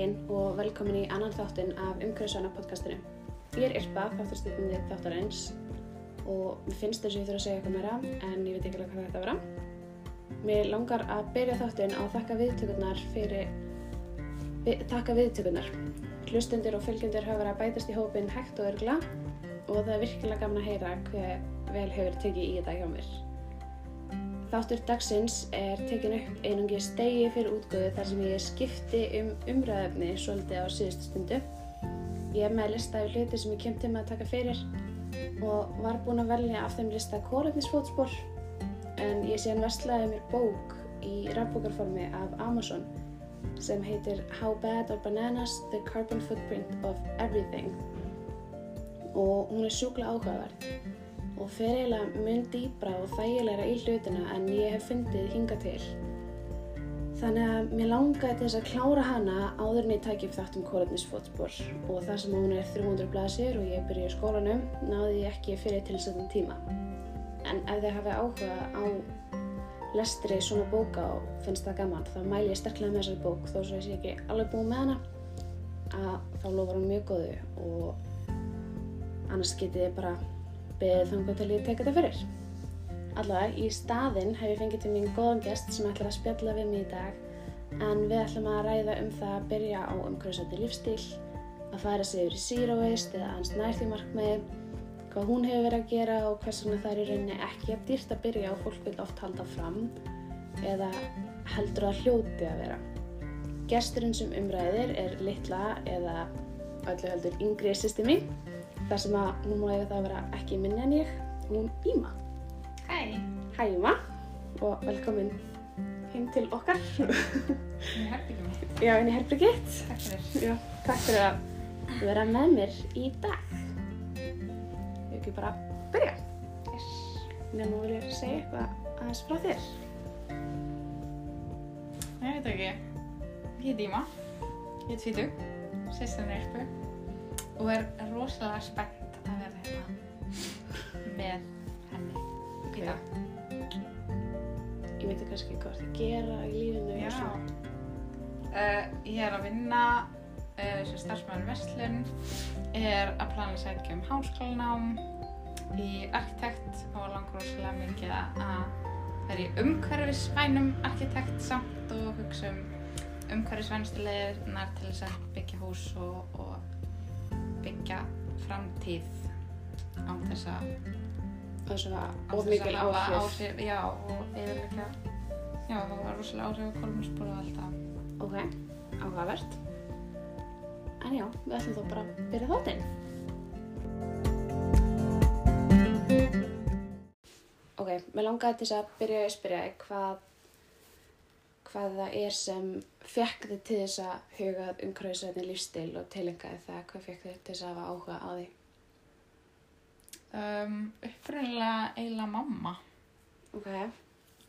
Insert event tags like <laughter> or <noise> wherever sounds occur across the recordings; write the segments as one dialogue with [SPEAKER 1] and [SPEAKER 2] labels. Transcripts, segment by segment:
[SPEAKER 1] Daginn og velkomin í annan þáttinn af Umhverfisvæna podcastinu. Ég er Irpa, þáttarstýtnandi þáttarins og mér finnst þess að ég þurfa að segja eitthvað meira en ég veit ekki alveg hvað þetta vera. Mér langar að byrja þáttinn á að þakka viðtökurnar fyrir, við, þakka viðtökurnar. Hlustundir og fylgjendur hafa verið að bætast í hópin hægt og örgla og það er virkilega gaman að heyra hver vel hefur tekið í þetta hjá mér. Þáttur dagsins er tekin upp einungi stegi fyrir útgöðu þar sem ég skipti um umræðefni svolítið á síðustu stundu. Ég er með lista af hluti sem ég kem til með að taka fyrir og var búin að velja af þeim lista kólefnisfótspor en ég sé hann vestlaði mér bók í rafbókarformi af Amazon sem heitir How Bad Are Bananas? The Carbon Footprint of Everything og hún er sjúkla áhugaverð og fer eiginlega mun dýbra og þægilegra í hlutina en ég hef fundið hinga til. Þannig að mér langaði til þess að klára hana áður en ég tæki upp þátt um kólefnisfótspor og þar sem hún er 300 blæsir og ég byrja í skólanum náði ég ekki fyrir tilsettum tíma. En ef þið hafið áhuga á lestri svona bóka og finnst það gaman þá mæl ég sterklega með þessari bók þó svo ég sé ekki alveg búið með hana að þá lofar hún mjög góðu og annars getið ég bara beðið þannig til ég teka þetta fyrir. Allavega, í staðinn hef ég fengið til mín góðan gest sem ætlar að spjalla við mig í dag en við ætlum að ræða um það að byrja á umhverfisvætti lífstíl, að færa sig yfir í waste eða aðeins nærþví markmiði, hvað hún hefur verið að gera og hvers vegna það er í rauninni ekki að dýrt að byrja og fólk vil oft halda fram eða heldur að hljóti að vera. Gesturinn sem umræðir er litla eða öllu heldur yngri sýsti mín þar sem að hún má eiga það að vera ekki minni en ég, hún Íma.
[SPEAKER 2] Hæ,
[SPEAKER 1] Hæ Íma og velkomin heim til okkar.
[SPEAKER 2] ég er herbyggjum mitt.
[SPEAKER 1] Já, inn í herbyrgitt.
[SPEAKER 2] Takk fyrir.
[SPEAKER 1] Já, takk fyrir að vera með mér í dag. Ég ekki bara að byrja.
[SPEAKER 2] Yes.
[SPEAKER 1] Nefnum vil ég segja eitthvað aðeins frá þér.
[SPEAKER 2] Ég veit ekki. Ég heit Íma. Ég heit Tvítug. Sýsturinn er Irpu. Og er rosalega spennt að vera hérna með henni dag.
[SPEAKER 1] Ég veit kannski hvað það gera í lífinu.
[SPEAKER 2] Já. Uh, ég er að vinna uh, sem starfsmæður Vestlun. Er að plana að sækja um háskólanám í arkitekt og langar rosalega mikið að vera í umhverfisvænum arkitekt samt og hugsa um umhverfisvænustu leiðirnar til þess að byggja hús og, og byggja framtíð án þess að
[SPEAKER 1] of mikil
[SPEAKER 2] að
[SPEAKER 1] áhrif.
[SPEAKER 2] áhrif já, og yfirleika já, það var rosalega áhrif á kolminspor og allt það
[SPEAKER 1] Ok, áhugavert. En já, við ætlum þá bara að byrja þáttinn. Ok, mér langaði til þess að byrja að spyrja hvað, hvað það er sem fekk þið til þess að hugað umhverfisvæðin lífstil og tilengaði það, hvað fekk þið til þess að hafa áhuga á því?
[SPEAKER 2] um, upprunnilega eiginlega mamma.
[SPEAKER 1] Ok,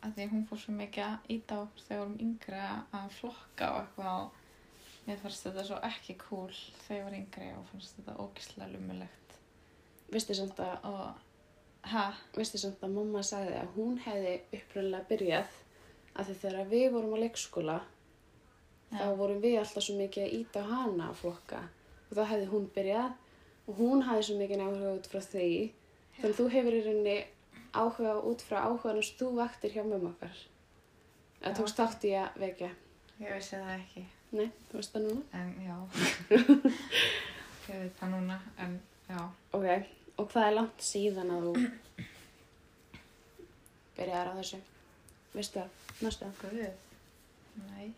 [SPEAKER 2] að því hún fór svo mikið að íta á okkur þegar við vorum yngri að- flokka og eitthvað og mér fannst þetta svo ekki cool þegar ég var yngri og fannst þetta ógislega lumulegt
[SPEAKER 1] vistu samt að,
[SPEAKER 2] og ha,
[SPEAKER 1] vistu samt að mamma sagði að hún hefði upprunnilega byrjað að því þegar við vorum á leikskóla þá
[SPEAKER 2] Já.
[SPEAKER 1] vorum við alltaf svo mikið að íta á hana að flokka. Og þá hefði hún byrjað og hún hafði svo mikið áhuga út frá því. Þannig að þú hefur í rauninni áhuga út frá áhuganum sem þú vaktir hjá mömmu okkar. Eða
[SPEAKER 2] Já.
[SPEAKER 1] tókst þátt í að vekja.
[SPEAKER 2] Ég vissi það ekki.
[SPEAKER 1] Nei, þú veist það núna?
[SPEAKER 2] En já. <laughs> Ég veit það núna en já,
[SPEAKER 1] ok, og hvað er langt síðan að þú byrjaðar á þessu veistu það, næstu það?
[SPEAKER 2] Guð? Nei,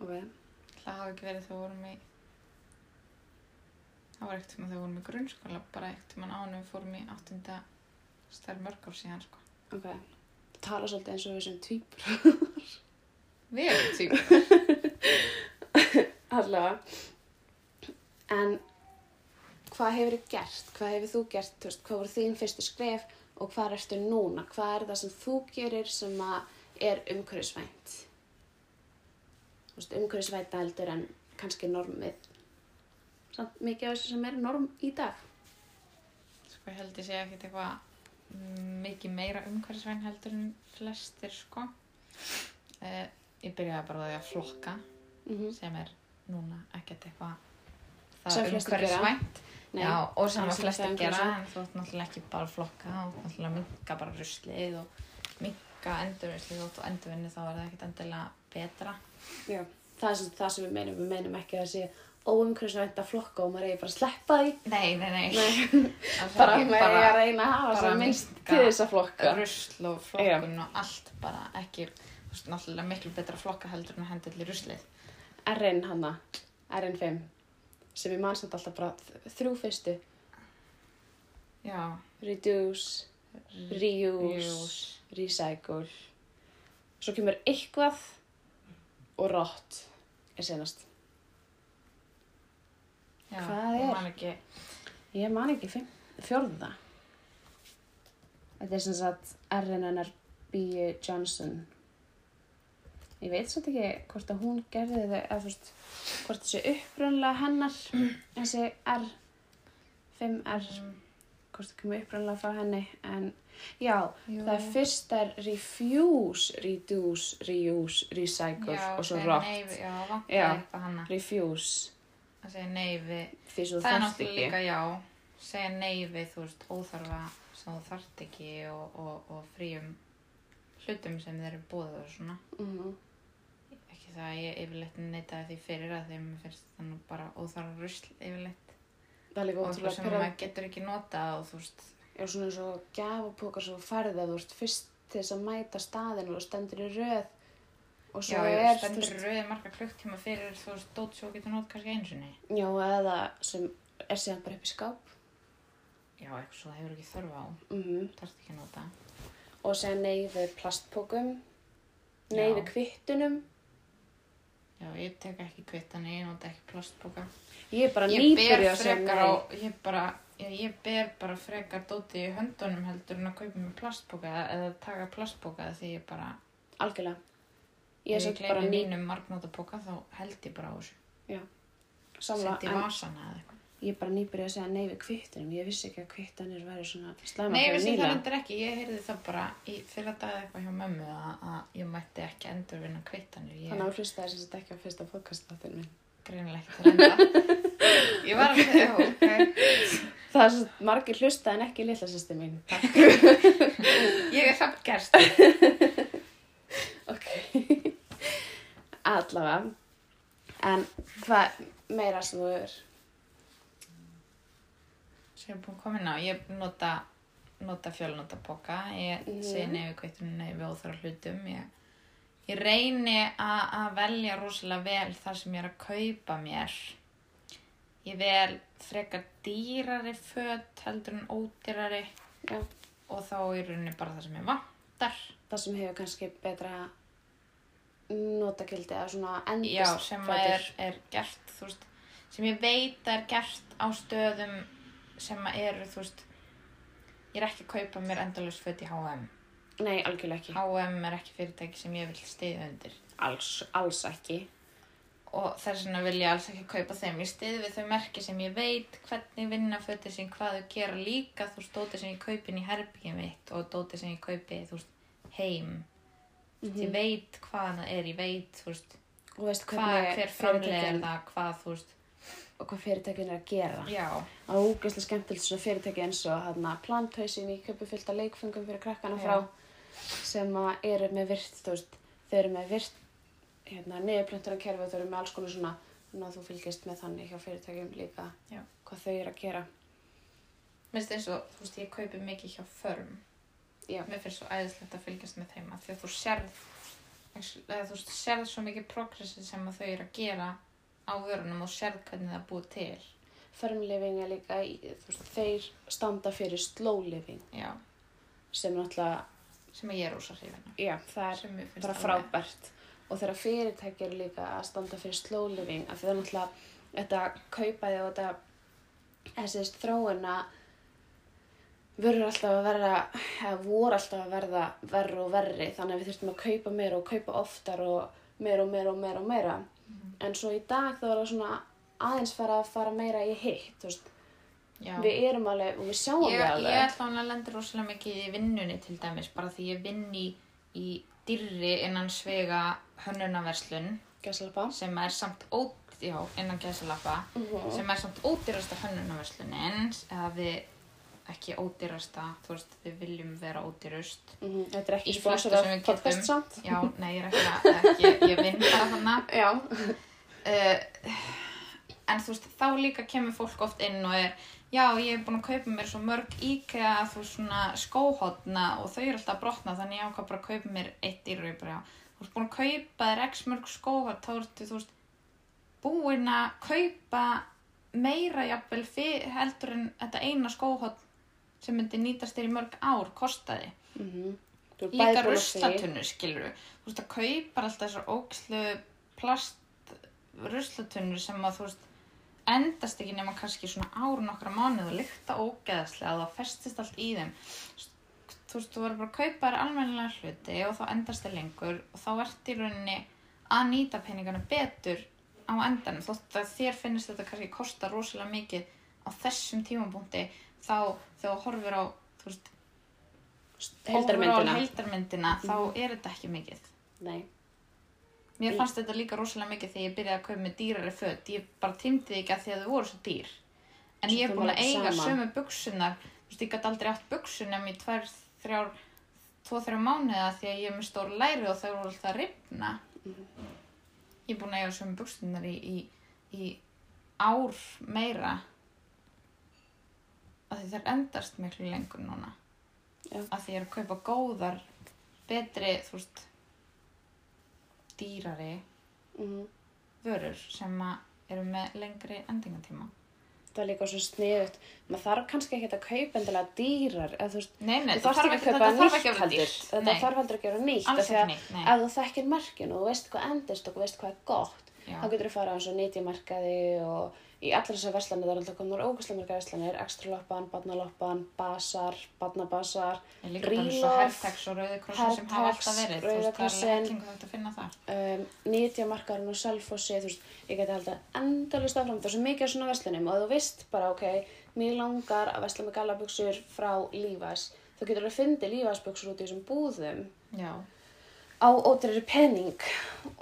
[SPEAKER 1] ok,
[SPEAKER 2] það hafi ekki verið þegar við vorum í það var ekkert tíma þegar við vorum í grunnskóla bara ekkert tíma ánum við fórum í áttunda stærn mörg ár síðan sko.
[SPEAKER 1] Ok. Þú tala svolítið eins og við sem tvípur
[SPEAKER 2] við erum tíma <laughs>
[SPEAKER 1] allavega. En hvað hefur þið gert? Hvað hefur þú gert, hvað voru þín fyrstu skref og hvað ertu núna? Hvað er það sem þú gerir sem er umhverfisvænt? Umhverfisvænt heldur en kannski normið. Samt mikið af þessu sem er norm í dag.
[SPEAKER 2] Sko ég held ég sé ekkert eitthvað mikið meira umhverfisvæn heldur en flestir sko. Eh, ég byrjaði bara á því að flokka
[SPEAKER 1] mm
[SPEAKER 2] sem er núna ekkert eitthvað það
[SPEAKER 1] gera.
[SPEAKER 2] umhverfisvænt
[SPEAKER 1] Nei,
[SPEAKER 2] Já, og sem að
[SPEAKER 1] það
[SPEAKER 2] gera. en þú ert náttúrulega ekki bara að flokka. Og náttúrulega minka bara ruslið og minka endurvinnslið og endurvinni þá er það ekkert endilega betra.
[SPEAKER 1] Já, það er sem, það sem við meinum, við meinum ekki að sé óumhverfisvænt að flokka og maður eigi bara að sleppa því.
[SPEAKER 2] Nei, nei, nei,
[SPEAKER 1] Nei, <laughs> bara maður eigi að reyna að hafa
[SPEAKER 2] bara
[SPEAKER 1] svo minnst til þess að flokka.
[SPEAKER 2] rusl og flokkun og allt bara ekki, þú veist, náttúrulega miklu betra að flokka heldur en að henda allir ruslið.
[SPEAKER 1] RN hana, RN5, sem ég mann samt alltaf bara þrjú fyrstu.
[SPEAKER 2] Já,
[SPEAKER 1] Reduce, reuse, recycle. Svo kemur eitthvað og rot er senast.
[SPEAKER 2] já,
[SPEAKER 1] Hvað er?
[SPEAKER 2] man ekki
[SPEAKER 1] Ég man ekki fimm, fjórða. Þetta er sem sagt RNNR B. Johnson. Ég veit samt ekki hvort að hún gerði þau, eða veist, hvort þessi upprunlega hennar, þessi R, 5R, hvort það kemur upprunlega frá henni, en já,
[SPEAKER 2] Jú.
[SPEAKER 1] það er fyrst er refuse, reduce, reuse, recycle
[SPEAKER 2] Já,
[SPEAKER 1] og svo rot.
[SPEAKER 2] nei við- Já,
[SPEAKER 1] Já. Refuse,
[SPEAKER 2] að segja nei við
[SPEAKER 1] því svo þú
[SPEAKER 2] Það er náttúrulega líka, já, segja nei við, þú veist, óþarfa sem þú þarft ekki og, og, og fríum hlutum sem þeir eru búið og svona.
[SPEAKER 1] Mhm.
[SPEAKER 2] Ekki það að ég yfirleitt neitaði því fyrir að þeim finnst það nú bara óþarfa rusl yfirleitt. Og
[SPEAKER 1] ótrúlega
[SPEAKER 2] sem maður getur ekki notað og þú veist,
[SPEAKER 1] Já, svona eins og gjafapókar svo færða, þú veist, fyrst til þess að mæta staðinu og stendur í röð og svo
[SPEAKER 2] já,
[SPEAKER 1] er, þú
[SPEAKER 2] stendur
[SPEAKER 1] veist,
[SPEAKER 2] rauði marga klukktíma fyrir, þú veist, dót svo getur not kannski einu sinni.
[SPEAKER 1] já, eða sem er síðan bara upp í skáp
[SPEAKER 2] Já, eitthvað svo það hefur ekki þörfa á,
[SPEAKER 1] mm
[SPEAKER 2] þarft ekki að nota.
[SPEAKER 1] og segja nei við plastpókum, nei
[SPEAKER 2] Já.
[SPEAKER 1] við kvittunum.
[SPEAKER 2] Já, ég tek ekki kvittan, ég nota ekki plastboka.
[SPEAKER 1] Ég er bara
[SPEAKER 2] ég ber
[SPEAKER 1] nýbyrja að segja nei.
[SPEAKER 2] ég bara, ég, ég ber bara frekar dóti í höndunum heldur en að kaupa mér plastboka eða taka plastboka því ég bara,
[SPEAKER 1] Algjörlega. Ég er
[SPEAKER 2] ef ég
[SPEAKER 1] samt bara
[SPEAKER 2] gleymi
[SPEAKER 1] ný,
[SPEAKER 2] mínum margnóta boka þá held ég bara á þessu.
[SPEAKER 1] samla,
[SPEAKER 2] Sett í vasana eða eitthvað.
[SPEAKER 1] Ég bara nýbyrja að segja nei við kvittunum. Ég vissi ekki að kvittanir væri svona slæma
[SPEAKER 2] Nei, ég
[SPEAKER 1] fyrir
[SPEAKER 2] vissi það endur ekki, ég heyrði það bara í fyrra dag eitthvað hjá mömmu að, að ég mætti ekki endurvinna kvittanir. Ég
[SPEAKER 1] Þannig að hlustaði sem sagt ekki á fyrsta podcast-þáttinu minn.
[SPEAKER 2] greinilega ekki til enda. <laughs> ég var að segja, ok,
[SPEAKER 1] Það er svo margir hlustaði en ekki litla sýsti mín. <laughs>
[SPEAKER 2] ég er samt gerst.
[SPEAKER 1] Ok. Allavega. En hvað meira sem þú er?
[SPEAKER 2] Sem ég er búin að koma inn á, ég nota, nota fjölnota boka, ég
[SPEAKER 1] Mhm.
[SPEAKER 2] segi nefnir kveitunum nefnir óþara hlutum, ég, ég reyni að velja rosalega vel þar sem ég er að kaupa mér. Ég vel frekar dýrari föt heldur en ódýrari
[SPEAKER 1] Já.
[SPEAKER 2] og þá í rauninni bara það sem ég vantar.
[SPEAKER 1] Það sem hefur kannski betra notagildi eða svona endist
[SPEAKER 2] Já, sem er, er gert, veist, sem ég veit er gert á stöðum sem eru, þú veist, ég er ekki að kaupa mér endalust föt í H&M.
[SPEAKER 1] Nei, algjörlega ekki.
[SPEAKER 2] H&M er ekki fyrirtæki sem ég vil stiðja undir
[SPEAKER 1] Alls, alls ekki.
[SPEAKER 2] og þess vegna vil ég alls ekki kaupa þeim ég stiði við þau merki sem ég veit hvernig vinna fötir sín, hvað þau gera líka þú veist, dóti sem ég kaupi inn í herbyggjum mitt og dóti sem ég kaupi, þú veist, heim mm
[SPEAKER 1] Mhm.
[SPEAKER 2] ég veit hvað það er, ég veit, þú veist hvað, hver framlega
[SPEAKER 1] fyrirtækin
[SPEAKER 2] það, hvað, þú veist
[SPEAKER 1] og hvað fyrirtækin er að gera.
[SPEAKER 2] já,
[SPEAKER 1] Það er úgeðslega skemmtilegt svona fyrirtæki eins og hérna planthausin í köpu fyllt af leikfengum fyrir krakkana frá sem að eru með virt, þú veist, þau eru með virt hérna niðurplöntunarkerfi þau eru með alls konar svona, þannig að þú fylgist með þannig hjá fyrirtækjum líka
[SPEAKER 2] Já.
[SPEAKER 1] hvað þau eru að gera.
[SPEAKER 2] minnst eins og, þú veist, ég kaupi mikið hjá förm
[SPEAKER 1] Já.
[SPEAKER 2] mér finnst svo æðislegt að fylgjast með þeim af því að þú sérð þú sérð svo mikið progressi sem að þau eru að gera á vörunum og sérð hvernig það er búið til.
[SPEAKER 1] Firmliving er líka, veist, þeir standa fyrir slow living
[SPEAKER 2] já,
[SPEAKER 1] sem náttúrulega,
[SPEAKER 2] sem að ég er rosa hrifin af.
[SPEAKER 1] já, það er
[SPEAKER 2] sem
[SPEAKER 1] bara frábært. Og þegar fyrirtæki eru líka að standa fyrir því það er náttúrulega þetta kaupaði og þetta þessi þróun að verður alltaf að verða eða voru alltaf að verða verri og verri. Þannig að við þurftum að kaupa meira og kaupa oftar og meira og meira og meira og meira.
[SPEAKER 2] Mhm.
[SPEAKER 1] En svo í dag þá er það svona aðeins fara að fara meira í hitt þú veist,
[SPEAKER 2] já.
[SPEAKER 1] við erum alveg og við sjáum
[SPEAKER 2] ég,
[SPEAKER 1] við
[SPEAKER 2] ég
[SPEAKER 1] alveg
[SPEAKER 2] ætla hann að lenda rosalega mikið í vinnunni til dæmis bara því ég vinn í, í dyrri innan svega hönnunaverslun sem er samt ó, sagt, já, innan gæsalappa
[SPEAKER 1] Mhm.
[SPEAKER 2] sem er samt ódýrasta hönnunarverslunin eða við ekki ódýrasta, þú veist, við viljum vera ódýrust
[SPEAKER 1] Mhm. Þetta er ekki sponsor af podcast samt.
[SPEAKER 2] já, nei, ég er ekki að ekki, ég vinn bara þannig <laughs>
[SPEAKER 1] Já.
[SPEAKER 2] uh, en þú veist, þá líka kemur fólk oft inn og er já, ég er búin að kaupa mér svo mörg IKEA þú veist, svona skóhotna og þau eru alltaf að brotna, þannig ég ákvað bara að kaupa mér eitt dýr og ég bara, já, þú veist, búin að kaupa þér x mörg skóhot, þá ertu, þú veist búin að kaupa meira jafnvel heldur en þetta eina skóhot sem myndi nýtast þér í mörg ár kostaði.
[SPEAKER 1] Er bæði
[SPEAKER 2] líka
[SPEAKER 1] að
[SPEAKER 2] ruslatunnu skilur þú veist að kaupar alltaf þessar ókslu plast ruslatunnu sem að þú veist endast ekki nema kannski svona ár nokkra mánuð og lykta ógeðslega og það festist allt í þeim. Þú veist, þú verður bara að kaupa þér almennilega hluti og þá endast þér lengur og þá ert í rauninni að nýta peningana betur á endanum þótt að þér finnist þetta kannski kosta rosalega mikið á þessum tímapunkti þá þegar þú horfir á veist,
[SPEAKER 1] Heildarmyndina.
[SPEAKER 2] horfir á heildarmyndina þá er þetta ekki mikið.
[SPEAKER 1] Nei.
[SPEAKER 2] mér fannst þetta líka rosalega mikið þegar ég byrjaði að kaupa með dýrari föt. Ég bara tímdi því ekki að því að þau voru svo dýr. En ég er búin að eiga
[SPEAKER 1] saman.
[SPEAKER 2] sömu buksunar þú veist, ég gæti aldrei átt buksunum í tvær, þrjár tvo, þrjár mánuða því að ég er með stór læri og þau voru alltaf að ripna ég er búin að eiga sömu buksunar í, í, í ár meira að því þær endast miklu lengur núna
[SPEAKER 1] Já.
[SPEAKER 2] að því ég er að kaupa góðar betri, þú veist dýrari
[SPEAKER 1] Mhm.
[SPEAKER 2] vörur sem að eru með lengri endingatíma
[SPEAKER 1] Það er líka svo sniðut. Maður þarf kannski ekki að kaupa endilega dýrar. Eða, þú veist,
[SPEAKER 2] Nei, nei,
[SPEAKER 1] þú
[SPEAKER 2] það
[SPEAKER 1] þarf
[SPEAKER 2] þarf
[SPEAKER 1] ekki að kaupa nýtt
[SPEAKER 2] dýrt
[SPEAKER 1] Þetta þarf aldrei að gera nýtt. af því að
[SPEAKER 2] nýtt,
[SPEAKER 1] Ef þú þekkir merkin og þú veist hvað endist og þú veist hvað er gott,
[SPEAKER 2] Já.
[SPEAKER 1] þá getur þú fara á eins og nýtjamarkaði og í allar þessar verslanir, það er alltaf komnar ógæslega marga verslanir, ekstraloppan, barnaloppan, basar, barnabasar, Relof,
[SPEAKER 2] Hertex og Rauðikrossin sem hafa alltaf verið. Þú veist, það er ekki hægt að finna þar.
[SPEAKER 1] Um, nýtjamarkaðurinn og selfossi, þú veist, ég geti haldið endalist áfram, það svo mikið af svona verslunum og þú veist bara, ok, mér langar að versla með gallabuxur frá Levi's, þú getur alveg fundið Levi's buxur út í þessum búðum.
[SPEAKER 2] Já,
[SPEAKER 1] á ódreiri penning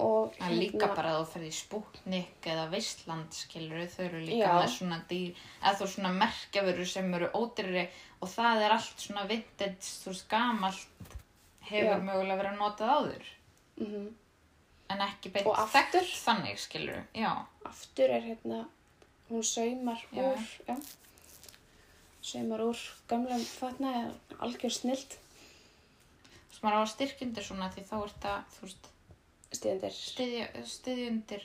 [SPEAKER 1] og
[SPEAKER 2] það er líka bara að þú ferði í Sputnik eða Veistland skilur þau eru líka með svona dýr eða þú svona merkjavörur sem eru ódýrari og það er allt svona vintage, þú veist, gamalt hefur
[SPEAKER 1] Já.
[SPEAKER 2] mögulega verið notað áður.
[SPEAKER 1] Mm
[SPEAKER 2] en ekki beint
[SPEAKER 1] Og aftur?
[SPEAKER 2] þannig skilur Já,
[SPEAKER 1] aftur er hérna, hún saumar
[SPEAKER 2] Já.
[SPEAKER 1] úr, saumar úr gamlum fatna, algjör snilt,
[SPEAKER 2] veist, maður á að styrkjundir svona því þá er þetta, þú veist,
[SPEAKER 1] stiðendir,
[SPEAKER 2] styðja, styðjundir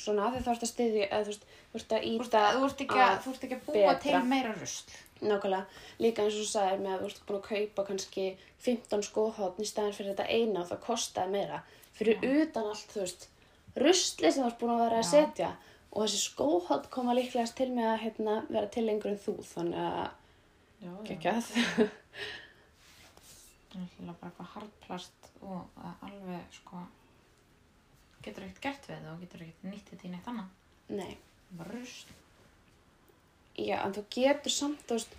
[SPEAKER 1] svona því þá ert að stiðja, eða þú veist, þú ert að
[SPEAKER 2] ert,
[SPEAKER 1] íta
[SPEAKER 2] þú ert ekki að,
[SPEAKER 1] að
[SPEAKER 2] þú ert ekki að búa
[SPEAKER 1] betra.
[SPEAKER 2] til meira rusl.
[SPEAKER 1] Nákvæmlega, líka eins og þú sagðir með að þú ert búin að kaupa kannski 15 skóhátn í staðin fyrir þetta eina og það kostaði meira. Fyrir utan allt, þú veist, rusli sem þú ert búin að vera að
[SPEAKER 2] Já.
[SPEAKER 1] setja og þessi skóhátn koma líklegast til með að hérna, vera til lengur en þú, þannig að
[SPEAKER 2] Já,
[SPEAKER 1] geggjað. <laughs>
[SPEAKER 2] Það er náttúrulega bara eitthvað hardplast og það alveg, sko, getur ekkert gert við það og getur ekkert nýtt þetta í neitt annað.
[SPEAKER 1] Nei,
[SPEAKER 2] Bara rusl.
[SPEAKER 1] já, en þú getur samt, þú veist,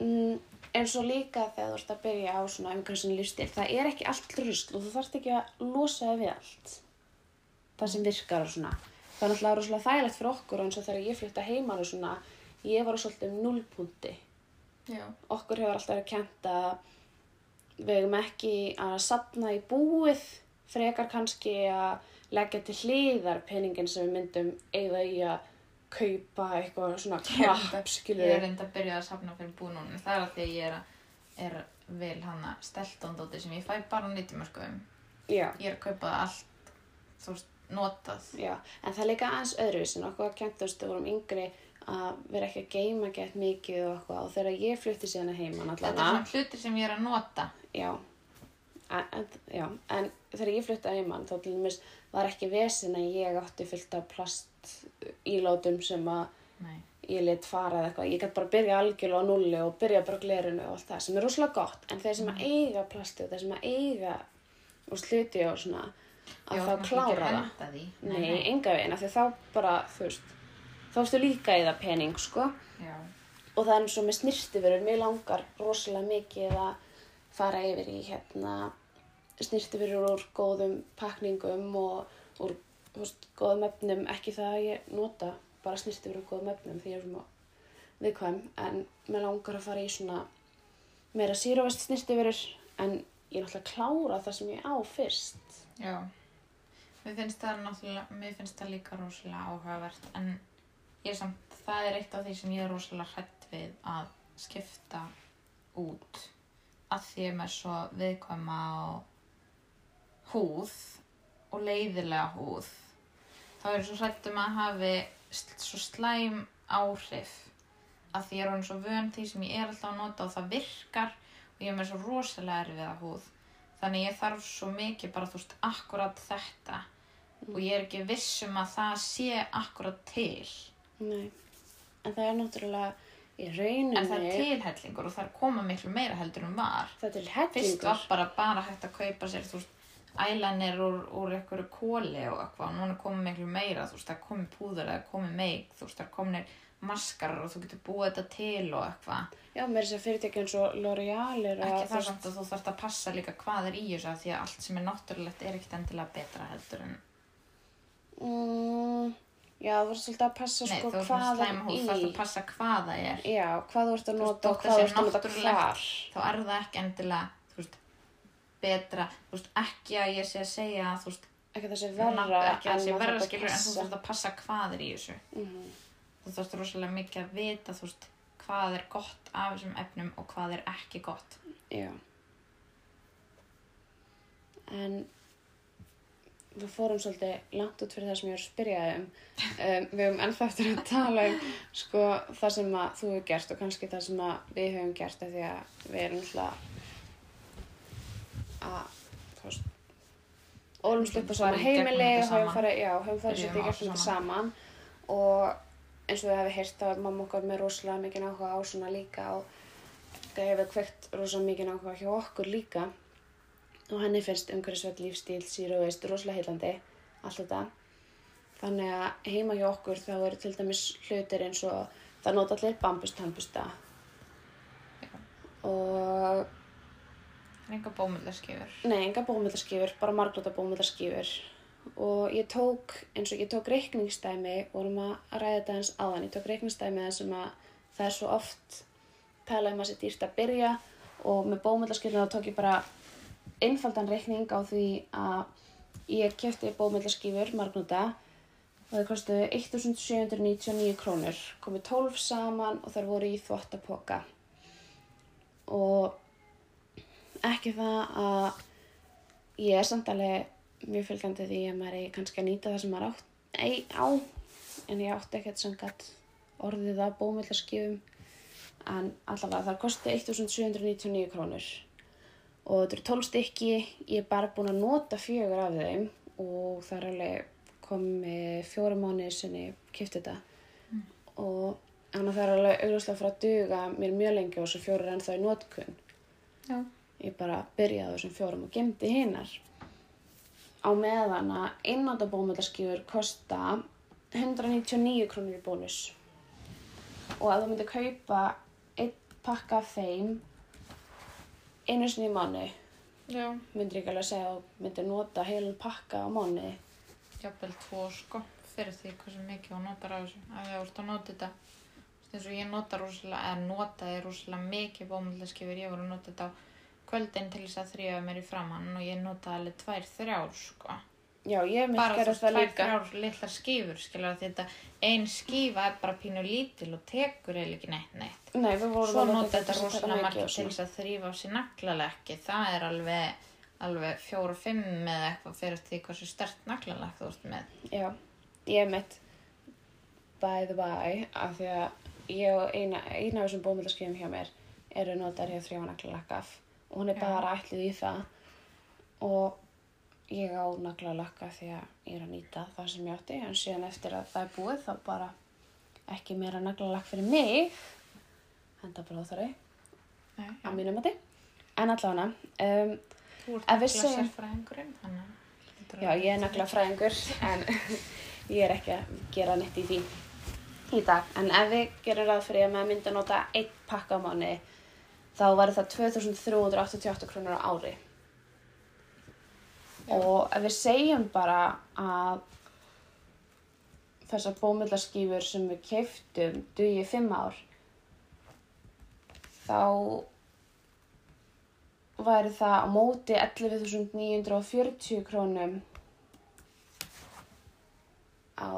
[SPEAKER 1] mm, eins og líka þegar þú ert að byrja á svona umhverfisinn lífstil, það er ekki allt rusl og þú þarft ekki að losa þig við allt. Það sem virkar og svona. Það er náttúrulega rosalega þægilegt fyrir okkur eins og þegar ég flytta heiman og svona, ég var svolítið um nullpunti. Okkur hefur alltaf verið að við hefum ekki að sapna í búið, frekar kannski að leggja til hliðar peningin sem við myndum eigða í að kaupa eitthvað svona krapp, skilur
[SPEAKER 2] Ég er reynd að byrja að safna fyrir búnunum. Það er að því að ég er, að, er vel hana steltóndóti sem ég fæ bara á nýtjumörkuðum.
[SPEAKER 1] Já,
[SPEAKER 2] Ég er að kaupa allt, þú veist, notað.
[SPEAKER 1] já, en það er líka aðeins öðruvísin. Okkur veist, við vorum yngri að vera ekki að geima gett mikið og eitthvað og þegar ég flutti síðan að heiman
[SPEAKER 2] Þetta er svona hlutir sem ég er að nota.
[SPEAKER 1] Já, en, já, en þegar ég flutti að heiman þá til dæmis var ekki vesin að ég átti fullt af plast ílátum sem að
[SPEAKER 2] Nei.
[SPEAKER 1] ég lit fara eða eitthvað. Ég gæti bara að byrja algjörlega á nulli og byrja bara á glerinu og allt það sem er rosalega gott. En þeir sem að eiga plasti og þeir sem að eiga og sluti og svona að
[SPEAKER 2] Já,
[SPEAKER 1] þá klára það.
[SPEAKER 2] því.
[SPEAKER 1] Nei, enga veginn, af því þá bara, þú veist, þá ertu líka í það pening, sko.
[SPEAKER 2] Já.
[SPEAKER 1] Og það er eins og með snirtiförur, mér langar rosalega mikið að fara yfir í hérna snirtiförur úr góðum pakningum og úr veist, góðum efnum, ekki það að ég nota bara snirti verið góðum efnum því ég er viðkvæm, en mér langar að fara í svona meira síróvest snirti verið, en ég er náttúrulega klára það sem ég á fyrst.
[SPEAKER 2] Já. Mér finnst það náttúrulega, mér finnst það líka rosalega áhugavert en ég er samt, það er eitt af því sem ég er rosalega hrætt við að skipta út að því ég er með svo viðkvæma og húð og leiðilega húð þá er svo hrætt um að hafi svo slæm áhrif að því ég er hann svo vön því sem ég er alltaf að nota og það virkar og ég er með svo rosalega erfiða húð. Þannig ég þarf svo mikið bara þú veist akkurat þetta og ég er ekki viss um að það sé akkurat til.
[SPEAKER 1] Nei, en það er náttúrulega í rauninni,
[SPEAKER 2] en það er tilhellingur og það er að koma miklu meira heldur en var.
[SPEAKER 1] Það er til
[SPEAKER 2] fyrst var bara bara hægt að kaupa sér þú veist ælanir úr, úr einhverju kóli og eitthvað. Núna komið miklu meira þú veist það komið púður eða komið meik þú veist það komið maskarar og þú getur búið þetta til og eitthvað.
[SPEAKER 1] Já, mér er þess að fyrirtæki eins og L'Oreal er að
[SPEAKER 2] ekki það samt að þú þarfst að passa líka hvað er í þessu af því að allt sem er náttúrulegt er ekkert endilega betra heldur en
[SPEAKER 1] Mm, já, þú verður svolítið að passa
[SPEAKER 2] nei
[SPEAKER 1] sko
[SPEAKER 2] þú
[SPEAKER 1] hvað er
[SPEAKER 2] slæma húð þarfst
[SPEAKER 1] í.
[SPEAKER 2] að passa hvað það er
[SPEAKER 1] Já, hvað þú ert að
[SPEAKER 2] Þú
[SPEAKER 1] nota og hvað
[SPEAKER 2] það
[SPEAKER 1] þú ert að nota hvar.
[SPEAKER 2] þá er það ekki endilega þú veist, betra þú veist, ekki að ég sé að segja að þú veist,
[SPEAKER 1] Ekki það sé
[SPEAKER 2] verra, ekki að það sé verra
[SPEAKER 1] að
[SPEAKER 2] skilur en þú þarfst að passa hvað er í þessu
[SPEAKER 1] Mhm.
[SPEAKER 2] þú þarfst rosalega mikið að vita þú veist, hvað er gott af þessum efnum og hvað er ekki gott
[SPEAKER 1] Já. En við fórum svolítið langt út fyrir það sem ég var að spyrja um. um við höfum ennþá eftir að tala um sko, það sem að þú hefur gert og kannski það sem að við höfum gert því að við erum alltaf að, þú veist, ólumst upp á sama
[SPEAKER 2] Farið í gegnum
[SPEAKER 1] heimili og höfum farið, svolítið gegnum þetta saman. og eins og við hefum heyrt þá er mamma okkar með rosalega mikið áhuga á svona líka og það hefur kveikt rosalega mikið áhuga hjá okkur líka og henni finnst umhverfisveit lífstíl, zero waste, rosalega heillandi, allt þetta. Þannig að heima hjá okkur þá eru til dæmis hlutir eins og það nota allir bambustambista og
[SPEAKER 2] enga bómullarskifur
[SPEAKER 1] Nei, enga bómullarskifur, bara marglóta bómullarskifur og ég tók, eins og ég tók reikningsdæmi, vorum að ræða þetta eins áðan, ég tók reikningsdæmi þar sem að það er svo oft talað um að sé dýrt að byrja og með bómullarskifurinn þá tók ég bara einfaldan reikning á því að ég kefti bómullarskifur marglóta og það kostuði 1799 krónur, komið 12 saman og þær voru í þvottapoka og ekki það að ég er samt alveg mjög fylgandi því að maður er kannski að nýta það sem maður átt, ei, á en ég átti ekkert sem gætt orðið að bómullarskifum en allavega það kosti 1799 krónur og þetta eru 12 stykki. Ég er bara búin að nota fjögur af þeim og það er alveg komið fjóra mánuðir sinni kipti þetta. Og þannig að það er alveg augljóslega frá að duga mér mjög lengi og þessu fjórar ennþá í notkun.
[SPEAKER 2] Já,
[SPEAKER 1] ég bara byrjaði þessum fjórum og gemdi hinnar á meðan að einnáttu bómöldaskífur kosta 199 krónur í bónus. Og að þú myndir kaupa einn pakka af þeim einu sinni í mánu
[SPEAKER 2] já,
[SPEAKER 1] myndir ekki alveg segja þú myndir nota heilan pakka á mánu
[SPEAKER 2] jafnvel tvo sko fyrir því hversu mikið hún notar af þessu að ég vorst að nota þetta. Eins og ég nota rosalega, eða notaði rosalega mikið bómullarskifur, ég voru að nota þetta á kvöldin til þess að þrýja mér í framann og ég notaði alveg tvær, þrjár sko
[SPEAKER 1] já, ég
[SPEAKER 2] bara þú
[SPEAKER 1] gerði
[SPEAKER 2] veist,
[SPEAKER 1] það líka.
[SPEAKER 2] þrjár litlar skífur skilur að þetta ein skífa er bara pínu lítil og tekur eða ekki neitt neitt.
[SPEAKER 1] Nei, við vorum
[SPEAKER 2] svo
[SPEAKER 1] að
[SPEAKER 2] nota þetta
[SPEAKER 1] að
[SPEAKER 2] rosalega margir
[SPEAKER 1] og
[SPEAKER 2] til þess að þrýfa á sér naglalekki. Það er alveg alveg fjóra, fimm eða eitthvað fyrir því hversu stert naglalekk þú ert með.
[SPEAKER 1] Já, ég mitt by the by af því að ég og eina, eina af þessum bómöldaskifum hjá mér eru notar hjá þrjánaglalakkaf og hún er
[SPEAKER 2] Já.
[SPEAKER 1] bara ætlið í það. Og ég á naglalakka því að ég er að nýta það sem ég átti en síðan eftir að það er búið þá bara ekki meira naglalakk fyrir mig henda bara þar
[SPEAKER 2] Nei,
[SPEAKER 1] á mínum mati en allavega um,
[SPEAKER 2] þú ert nagla að hlýtur að
[SPEAKER 1] Já, ég er nagla fræðingur en <laughs> ég er ekki að gera neitt í því í dag. En ef við gerum ráð fyrir að maður myndi að nota einn pakka á mánu þá væri það 2388 krónur á ári. Og ef við segjum bara að þessar bómullaskífur sem við keiftum dugi fimm ár þá væri það á móti 11.940 krónum á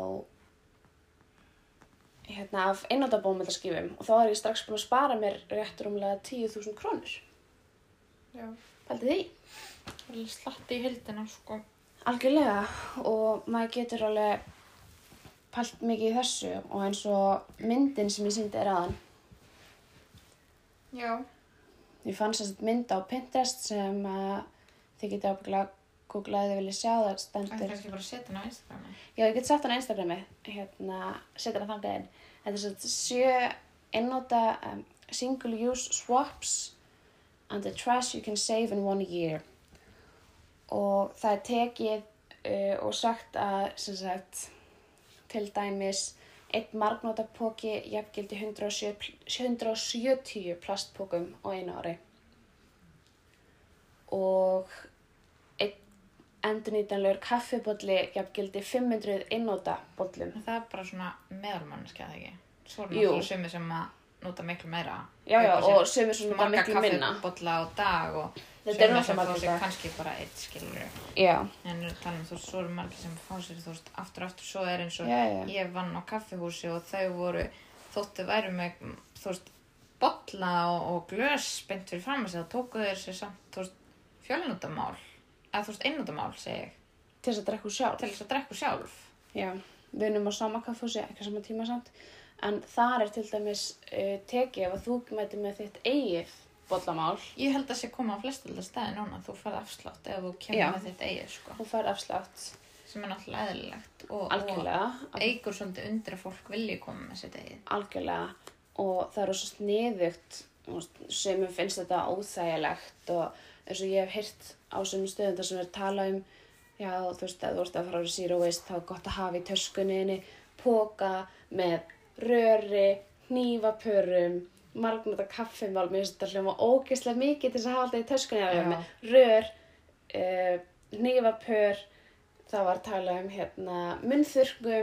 [SPEAKER 1] hérna af einnóta bómullaskífum og þá er ég strax búin að spara mér rétt rúmlega 10.000 krónur.
[SPEAKER 2] Já.
[SPEAKER 1] Pældi því?
[SPEAKER 2] Slatti í hildina, sko.
[SPEAKER 1] Algjörlega og maður getur alveg pælt mikið í þessu og eins og myndin sem ég síndi er aðan.
[SPEAKER 2] Já.
[SPEAKER 1] Ég fann sérst mynd á Pinterest sem uh, þið getið ábygglega að googla eða þið viljið sjá það
[SPEAKER 2] Það er
[SPEAKER 1] stendur.
[SPEAKER 2] kannski bara að setja hana á Instagrami.
[SPEAKER 1] Já, ég get sett hann á Instagrami, hérna, setja hann þangað inn. Þetta er sérst sjö einnóta um, single use swaps and the trash you can save in one year. Og það er tekið uh, og sagt að, sem sagt, til dæmis, einn margnótapóki jafngildi 170, 170 plastpókum á einu ári. Og einn endurnýtanlegur kaffibólli jafngildi 500 einnóta bóllum.
[SPEAKER 2] En það er bara svona meðalmannskja, það ekki? Svo er náttúrulega sumir sem að nota miklu meira.
[SPEAKER 1] Já, já, og sömur svona
[SPEAKER 2] marga
[SPEAKER 1] miklu minna.
[SPEAKER 2] kaffibolla á dag og
[SPEAKER 1] Þetta er náttúrulega
[SPEAKER 2] sem fá
[SPEAKER 1] margir
[SPEAKER 2] sér kannski bara eitt, skilur
[SPEAKER 1] Já,
[SPEAKER 2] En við tala um, þú svo eru margir sem fá sér, þú veist, aftur aftur, svo er eins og
[SPEAKER 1] já, já.
[SPEAKER 2] ég vann á kaffihúsi og þau voru, þóttu væru með, þú veist, bolla og, og glös beint fyrir fram að sig, þá tóku þeir sér samt, þú veist, fjölnútamál, eða þú veist, einnútamál, segi ég,
[SPEAKER 1] Til þess að drekka úr sjálf.
[SPEAKER 2] til þess að drekku sjálf.
[SPEAKER 1] Já, við erum á sama kaffhúsi, ekki sama tíma samt. En þar er til dæmis uh, tekið ef að þú mæti með þitt eigið bollamál.
[SPEAKER 2] Ég held að sé koma á flestalda staði núna, þú farð afslátt ef þú kemur
[SPEAKER 1] Já.
[SPEAKER 2] með þitt eigið, sko,
[SPEAKER 1] Þú fær afslátt
[SPEAKER 2] sem er náttúrulega eðlilegt og,
[SPEAKER 1] algjörlega.
[SPEAKER 2] og eigur svolítið undir að fólk vilji koma með sitt eigið.
[SPEAKER 1] Algjörlega. Og það er svo sniðugt. Sem finnst þetta óþægilegt og eins og ég hef heyrt á sem stöðum þar sem er tala um já, þú veist, að þú ert að fara á zero waste þá er gott að hafa í töskunniðinni póka með röri, hnífapörum, margnóta kaffimál, mér finnst þetta hljóma ógeðslega mikið til þess að hafa alltaf í töskunni að rör, uh, hnífapör, það var að tala um hérna munnþurrku,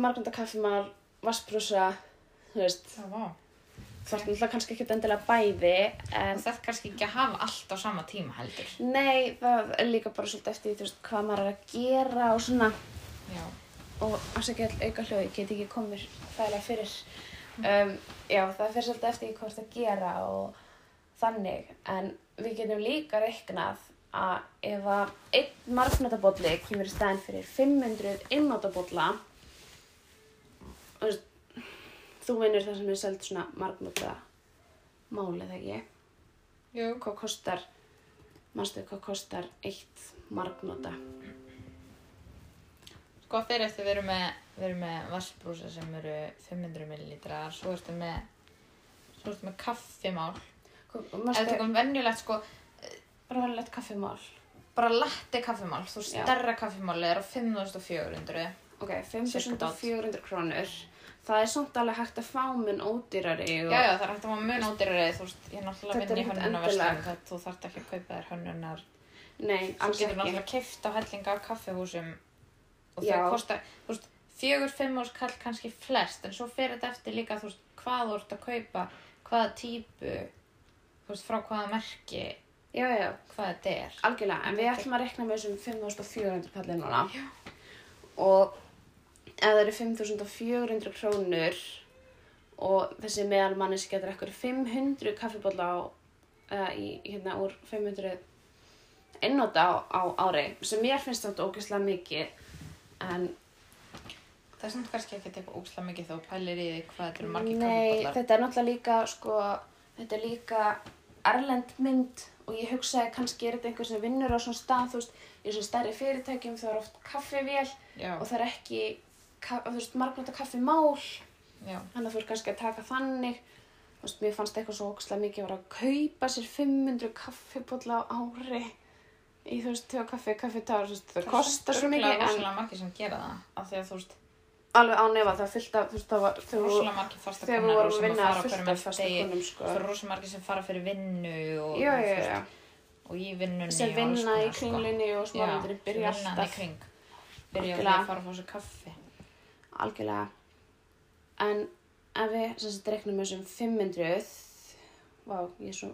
[SPEAKER 1] margnóta kaffimál, vassbrúsa, þú veist,
[SPEAKER 2] Það var.
[SPEAKER 1] þú ert náttúrulega kannski ekki endilega bæði, en
[SPEAKER 2] það kannski ekki að hafa allt á sama tíma heldur.
[SPEAKER 1] nei, það er líka bara svolítið eftir þú veist, hvað maður er að gera og svona,
[SPEAKER 2] Já.
[SPEAKER 1] og afsækja all auka hljóð, ég get ekki komið þægilega fyrir. Um, já, það fyrir svolítið eftir hvað það að gera og þannig, en við getum líka reiknað að ef að einn margnótabólli kemur í staðin fyrir 500 innótabólla, þú vinnur það sem er seld svona margnóta máli, eða ekki?
[SPEAKER 2] Jú.
[SPEAKER 1] Hvað kostar, manstu hvað kostar eitt margnóta?
[SPEAKER 2] Sko fyrir eftir við erum með, við erum með vassbrúsa sem eru 500 millilitrar, svo ertu með, svo ertu með kaffimál.
[SPEAKER 1] Manstu,
[SPEAKER 2] þú kom venjulegt sko,
[SPEAKER 1] bara verðilegt kaffimál.
[SPEAKER 2] bara latte kaffimál, þú stærra kaffimál er á 5400.
[SPEAKER 1] Ok,
[SPEAKER 2] Cirka
[SPEAKER 1] 5.400 krónur. Það er samt alveg hægt að fá mun ódýrari og...
[SPEAKER 2] Já, já, það er hægt að maður mun ódýrari, þú veist, ég er náttúrulega
[SPEAKER 1] Þetta er
[SPEAKER 2] vinn í það þú þarft ekki að kaupa þér hönnunar.
[SPEAKER 1] Nei,
[SPEAKER 2] Þú
[SPEAKER 1] alls
[SPEAKER 2] getur
[SPEAKER 1] ekki.
[SPEAKER 2] náttúrulega keift á hellinga af kaffihúsum og
[SPEAKER 1] Já.
[SPEAKER 2] þau kosta, þú veist, fjögur, fimm árs kall kannski flest, en svo fer þetta eftir líka, þú veist, hvað þú ert að kaupa, hvaða típu, þú veist, frá hvaða merki,
[SPEAKER 1] Já, já,
[SPEAKER 2] hvað þetta er.
[SPEAKER 1] algjörlega. En við ætlum að rekna með þessum 5.400 kallið núna. Já. Og ef það eru 5.400 krónur og þessi meðalmannis getur ekkur 500 kaffibólla á, uh, í, hérna, úr 500 einnóta á, á ári, sem mér finnst þetta ógeðslega mikið, en
[SPEAKER 2] Það er samt kannski ekki eitthvað úksla mikið þó pælir í því hvað þetta eru margir
[SPEAKER 1] Nei,
[SPEAKER 2] kaffibollar.
[SPEAKER 1] þetta er náttúrulega líka, sko, þetta er líka erlend mynd og ég hugsaði kannski er þetta einhver sem vinnur á svona stað, þú veist, í svona stærri fyrirtækjum það er oft kaffivél
[SPEAKER 2] Já,
[SPEAKER 1] og það er ekki, ka- þú veist, margnóta kaffimál,
[SPEAKER 2] já,
[SPEAKER 1] þannig að þú ert kannski að taka þannig, þú veist, mér fannst eitthvað svo ókslega mikið að vera að kaupa sér 500 kaffibólla á ári í, þú veist, tjóð kaffi, kaffitár, þú veist, það kostar svo mikið,
[SPEAKER 2] Það er
[SPEAKER 1] en
[SPEAKER 2] rosalega margir sem gera það, af því að þú veist,
[SPEAKER 1] alveg á nefa það fyllt af, þú veist, það var,
[SPEAKER 2] rosalega margir fasta
[SPEAKER 1] þegar við
[SPEAKER 2] konar
[SPEAKER 1] vorum að
[SPEAKER 2] sem að fara á
[SPEAKER 1] fullt
[SPEAKER 2] hverjum
[SPEAKER 1] af fasta
[SPEAKER 2] degi.
[SPEAKER 1] konum, sko.
[SPEAKER 2] Það eru rosalega margir sem fara fyrir vinnu og,
[SPEAKER 1] Já,
[SPEAKER 2] og,
[SPEAKER 1] já, já.
[SPEAKER 2] og í vinnunni
[SPEAKER 1] sem
[SPEAKER 2] og
[SPEAKER 1] vinna í
[SPEAKER 2] sko.
[SPEAKER 1] kringlunni og
[SPEAKER 2] sem
[SPEAKER 1] byrja alltaf
[SPEAKER 2] kring. Byrja
[SPEAKER 1] Algjörlega.
[SPEAKER 2] að fara að fá sér kaffi.
[SPEAKER 1] algjörlega. En ef við sem sagt reiknum þessum 500, vá, ég er svo,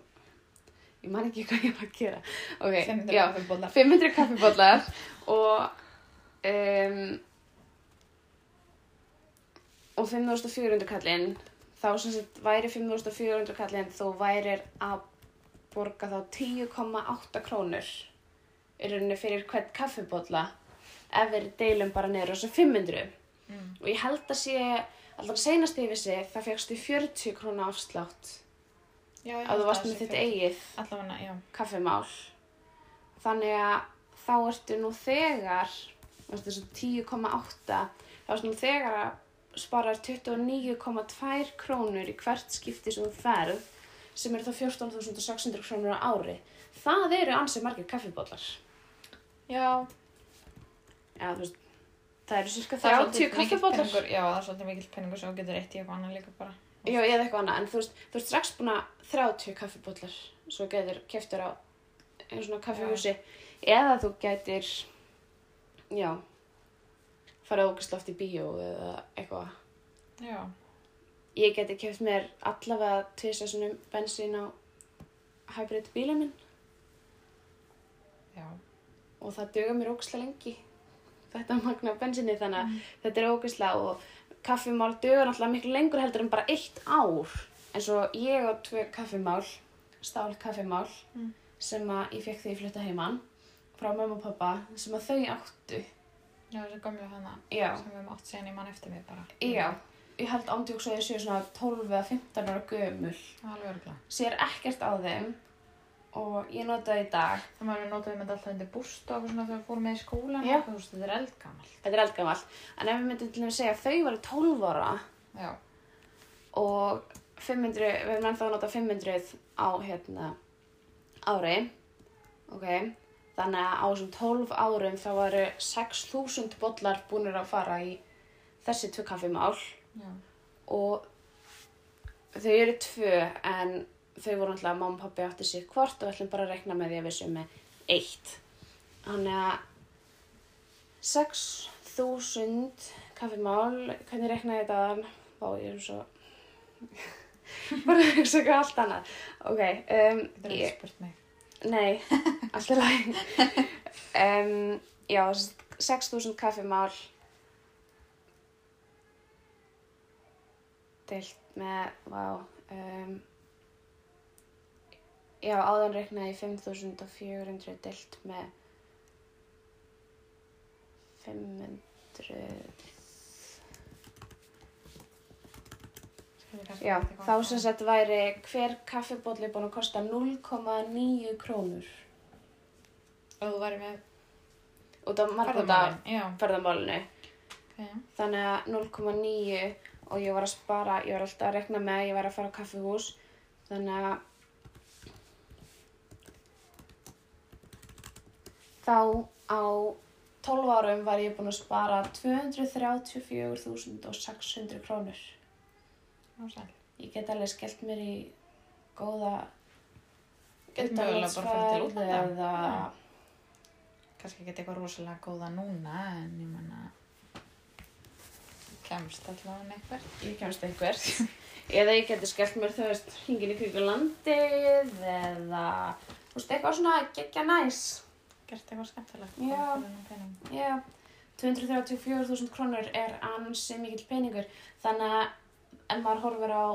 [SPEAKER 1] ég man ekki hvað ég var að gera. Ok,
[SPEAKER 2] 500
[SPEAKER 1] já,
[SPEAKER 2] kaffibólar.
[SPEAKER 1] 500 kaffibóllar og um, og 5400 kallinn þá sem sagt væri 5400 kallinn þú værir að borga þá 10,8 krónur í rauninni fyrir hvern kaffibólla ef við deilum bara á þessu 500
[SPEAKER 2] Mm.
[SPEAKER 1] og ég held að sé alltaf senast ég vissi það fegstu 40 krónu afslátt
[SPEAKER 2] Já,
[SPEAKER 1] að þú varst með þitt eigið
[SPEAKER 2] Allavega,
[SPEAKER 1] kaffimál. Þannig að þá ertu nú þegar þessu 10,8 þá ertu nú þegar að spara 29,2 krónur í hvert skipti sem þú ferð sem eru þá 14.600 krónur á ári. Það eru ansið margir kaffibóllar
[SPEAKER 2] Já,
[SPEAKER 1] Já, þú veist, það eru cirka
[SPEAKER 2] það er
[SPEAKER 1] 30
[SPEAKER 2] svolítið mikill
[SPEAKER 1] kaffibóllar
[SPEAKER 2] peningur, já, það er svolítið mikill peningur sem þú getur eitt í eitthvað annað líka bara.
[SPEAKER 1] Já, eða eitthvað annað, en þú veist, þú ert strax búin að 30 kaffibóllar svo getur keftur á einu svona kaffihúsi. Eða þú gætir já fara ógæsla oft í bíó eða eitthvað.
[SPEAKER 2] Já,
[SPEAKER 1] ég geti keft mér allavega tvisa svona bensín á hybrid bílinn minn.
[SPEAKER 2] Já,
[SPEAKER 1] og það döga mér ógæsla lengi þetta magna af bensíni þannig að
[SPEAKER 2] Mm.
[SPEAKER 1] þetta er ógæsla og kaffimál döga náttúrulega miklu lengur heldur en bara eitt ár. En svo ég á tvö kaffimál stál kaffimál
[SPEAKER 2] Mm.
[SPEAKER 1] sem að ég fekk þegar ég flutta heimann frá mamma og pappa sem að þau áttu.
[SPEAKER 2] Já, þessi gömlu hana
[SPEAKER 1] já,
[SPEAKER 2] sem við höfum átt síðan í mann eftir mig bara.
[SPEAKER 1] já ég held ándjóks að ég séu svona 12 eða 15 ára gömul. Sér ekkert á þeim og ég notaði í dag.
[SPEAKER 2] Það maður notaði með alltaf undir búst og svona þegar við fórum með í veist, þetta er eldgamalt.
[SPEAKER 1] þetta er eldgamall en ef við myndum til að segja að þau varu 12 ára
[SPEAKER 2] Já,
[SPEAKER 1] og 500, við erum ennþá að nota 500 á hérna ári ok, þannig að á þessum 12 árum þá varu 6000 bollar búinir að fara í þessi tvö kaffimál.
[SPEAKER 2] Já,
[SPEAKER 1] og þau eru tvö en þau voru náttúrulega að mamma og pappi átti sér hvort og ætlum bara að rekna með því að við séum með eitt. Þannig að 6000 kaffimál hvernig reknaði ég þetta? Vá, ég er svo <laughs> bara að hugsa eitthvað allt annað. Ok, um,
[SPEAKER 2] þetta er ekki spurt mig.
[SPEAKER 1] nei <laughs> alltaf læg um, já, 6000 kaffimál deilt með vá um, já, áðan reiknaði ég 5400 deilt með 500
[SPEAKER 2] Skal ég kannski
[SPEAKER 1] Já, þá sem sagt væri hver kaffibólli búin að kosta 0,9 krónur
[SPEAKER 2] Og þú væri með
[SPEAKER 1] út af margóta ferðamálinu.
[SPEAKER 2] ok.
[SPEAKER 1] Þannig að 0,9 og ég var að spara, ég var alltaf að rekna með að ég var að fara á kaffihús. Þannig að þá á 12 árum var ég búin að spara 234.600 krónur.
[SPEAKER 2] Nú sæl.
[SPEAKER 1] Ég get alveg skellt mér í góða
[SPEAKER 2] útlanda.
[SPEAKER 1] eða
[SPEAKER 2] Kannski ekki eitthvað rosalega góða núna, en ég menna kemst allavega einhver.
[SPEAKER 1] ég kemst einhvert <laughs> eða ég geti skellt mér þú veist hringin í kringu landið eða þú veist eitthvað svona geggja næs
[SPEAKER 2] Gert eitthvað skemmtilegt.
[SPEAKER 1] Já. já 234.000 krónur er ansi mikill peningur þannig að ef maður horfir á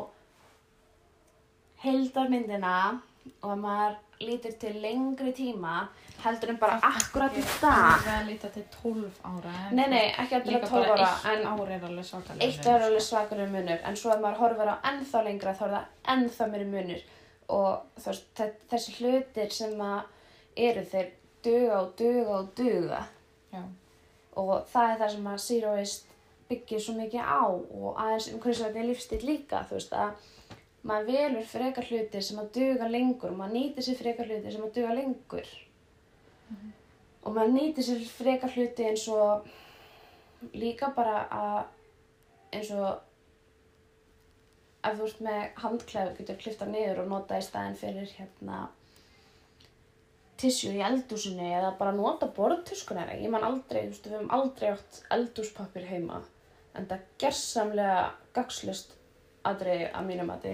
[SPEAKER 1] heildarmyndina og ef maður lítur til lengri tíma heldur en bara akkurat í dag
[SPEAKER 2] Það er að líta til 12 ára.
[SPEAKER 1] nei nei ekki að
[SPEAKER 2] Líka
[SPEAKER 1] 12
[SPEAKER 2] bara
[SPEAKER 1] ára
[SPEAKER 2] eitt
[SPEAKER 1] en
[SPEAKER 2] ár er alveg svakalega.
[SPEAKER 1] Eitt er alveg svakalur munur, en svo ef maður horfir á ennþá lengra þá er það ennþá meiri munur og þessi hlutir sem að eru þeir duga og duga og duga.
[SPEAKER 2] Já,
[SPEAKER 1] og það er það sem að Zeroist byggir svo mikið á og aðeins um hversu þetta er lífstíl líka, þú veist að maður velur frekar hlutir sem að duga lengur og maður nýtir sér frekar hlutir sem að duga lengur. Og maður nýtir sér frekar hluti eins og líka bara að eins og ef þú ert með handklæðu getur klifta niður og nota í staðinn fyrir hérna tissue í eldúsinu eða bara nota borðtuskunar ég man aldrei, þú veist, við höfum aldrei átt eldúspappir heima en það gersamlega gagslust aðri að mínu mati.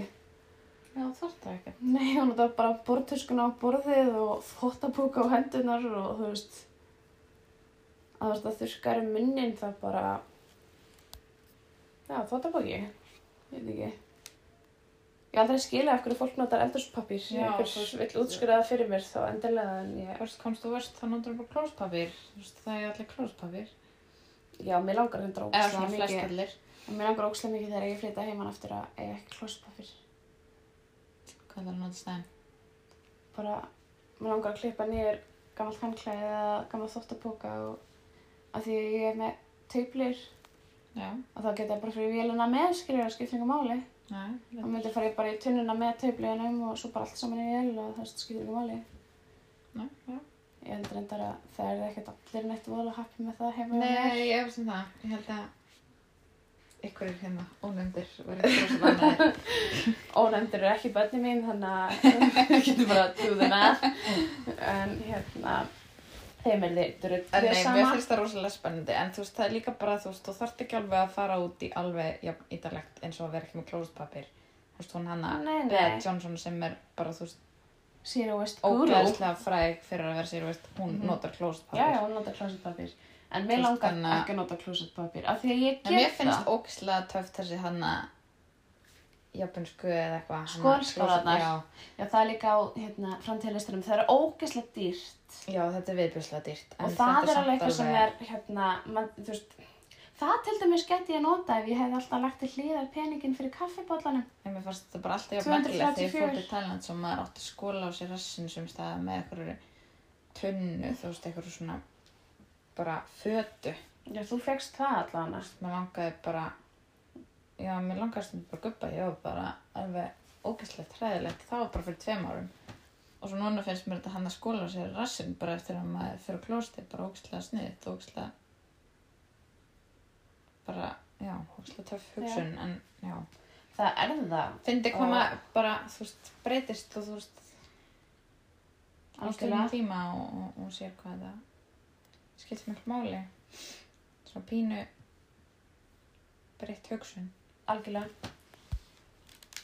[SPEAKER 2] Já, þarf það ekki.
[SPEAKER 1] Nei, hún notar bara borðtuskuna á borðið og þóttapúka á hendunar og þú veist að þú veist að þurrkar um munnin það bara já, þóttapúki ég veit ekki ég aldrei skilja af hverju fólk notar einhver
[SPEAKER 2] þú veist-
[SPEAKER 1] vill útskriða það fyrir mér þá endilega en ég,
[SPEAKER 2] Fyrst komst þú verst, þá notur þú bara klóspapir. Þú veist, það er allir klóspapir.
[SPEAKER 1] já, mér langar hendur
[SPEAKER 2] Eða
[SPEAKER 1] ókslega
[SPEAKER 2] svona flest
[SPEAKER 1] mikið
[SPEAKER 2] allir.
[SPEAKER 1] mér langar ókslega mikið þegar ég flytta heimann eftir að eiga ekki klóspapír
[SPEAKER 2] Hvað er það að nota stæðin?
[SPEAKER 1] bara, mér langar að klippa niður gammalt handklæði eða gammalt þóttapóka og að því ég er með tauplir
[SPEAKER 2] Já,
[SPEAKER 1] og þá geta ég bara fyrir vélina með skrifa skiptingu máli þá myndi fara bara í tunnuna með taupliðinum og svo bara allt saman í vél og það skiptingu máli
[SPEAKER 2] Já, já.
[SPEAKER 1] ég held reyndar að það er ekkert allir neitt voðalega happy með það heima hjá mér.
[SPEAKER 2] Nei, ég hefst um það. Ég held að ykkur er hérna ónefndir verið rosa vannaðir. <laughs>
[SPEAKER 1] ónefndir eru ekki bönni mín þannig að ég <laughs> getur bara að the math en hérna þeim er drullið
[SPEAKER 2] nei, mér finnst það rosalega spennandi, en þú veist, það er líka bara, þú veist, þú þarft ekki alveg að fara út í alveg jafn ítalegt eins og að vera ekki með klóspapir. Þú veist, hún hanna,
[SPEAKER 1] Nei, nei.
[SPEAKER 2] Beth Johnson sem er bara, þú veist,
[SPEAKER 1] Zero Waste Guru
[SPEAKER 2] ógæðslega fræg fyrir að vera sér, þú veist, hún
[SPEAKER 1] Mhm.
[SPEAKER 2] notar klóspapir.
[SPEAKER 1] já, já, hún notar klósetpapír en
[SPEAKER 2] Þú
[SPEAKER 1] mér
[SPEAKER 2] veist,
[SPEAKER 1] langar
[SPEAKER 2] þannig að-
[SPEAKER 1] ekki að nota klósetpapír af því að ég
[SPEAKER 2] En mér
[SPEAKER 1] get
[SPEAKER 2] finnst
[SPEAKER 1] það
[SPEAKER 2] ógæðslega töff þessi hanna japansku eða eitthvað. hanna
[SPEAKER 1] Skólskálarnar.
[SPEAKER 2] Já,
[SPEAKER 1] já, það er líka á hérna, framtíðlistanum það er ógeðslega dýrt
[SPEAKER 2] já, þetta er viðbjörslega dýrt.
[SPEAKER 1] og það er alveg eitthvað sem er hérna, man, veist það til dæmis gæti ég nota ef ég hefði alltaf lagt til hliðar peningin fyrir kaffibóllanum
[SPEAKER 2] En mér fannst þetta bara alltaf jafn merkilegt þegar ég fór
[SPEAKER 1] 234.
[SPEAKER 2] til Thailand sem maður átti skóla á sér rassin sem staði með eitthvað tunnu, þú veist, eitthvað svona bara fötu.
[SPEAKER 1] já, þú fegst það allavega
[SPEAKER 2] Mér langaði bara, já, mér langaði stundum bara að guppa, ég var bara alveg ógæslegt, hræðilegt, það var bara fyrir tveim árum. Og svo núna finnst mér þetta hann að skóla sér rassin bara eftir að maður fyrir klósti, bara ógæslega sniðið, ógæslega, bara, já, ógæslega töff hugsun, en já.
[SPEAKER 1] það er það
[SPEAKER 2] Fyndi hvað
[SPEAKER 1] Og-
[SPEAKER 2] maður bara, þú veist, breytist og þú veist, á
[SPEAKER 1] Algjörlega.
[SPEAKER 2] stundum tíma og, og, og sér hvað það skipt mjög máli. Svona pínu breytt hugsun.
[SPEAKER 1] Algjörlega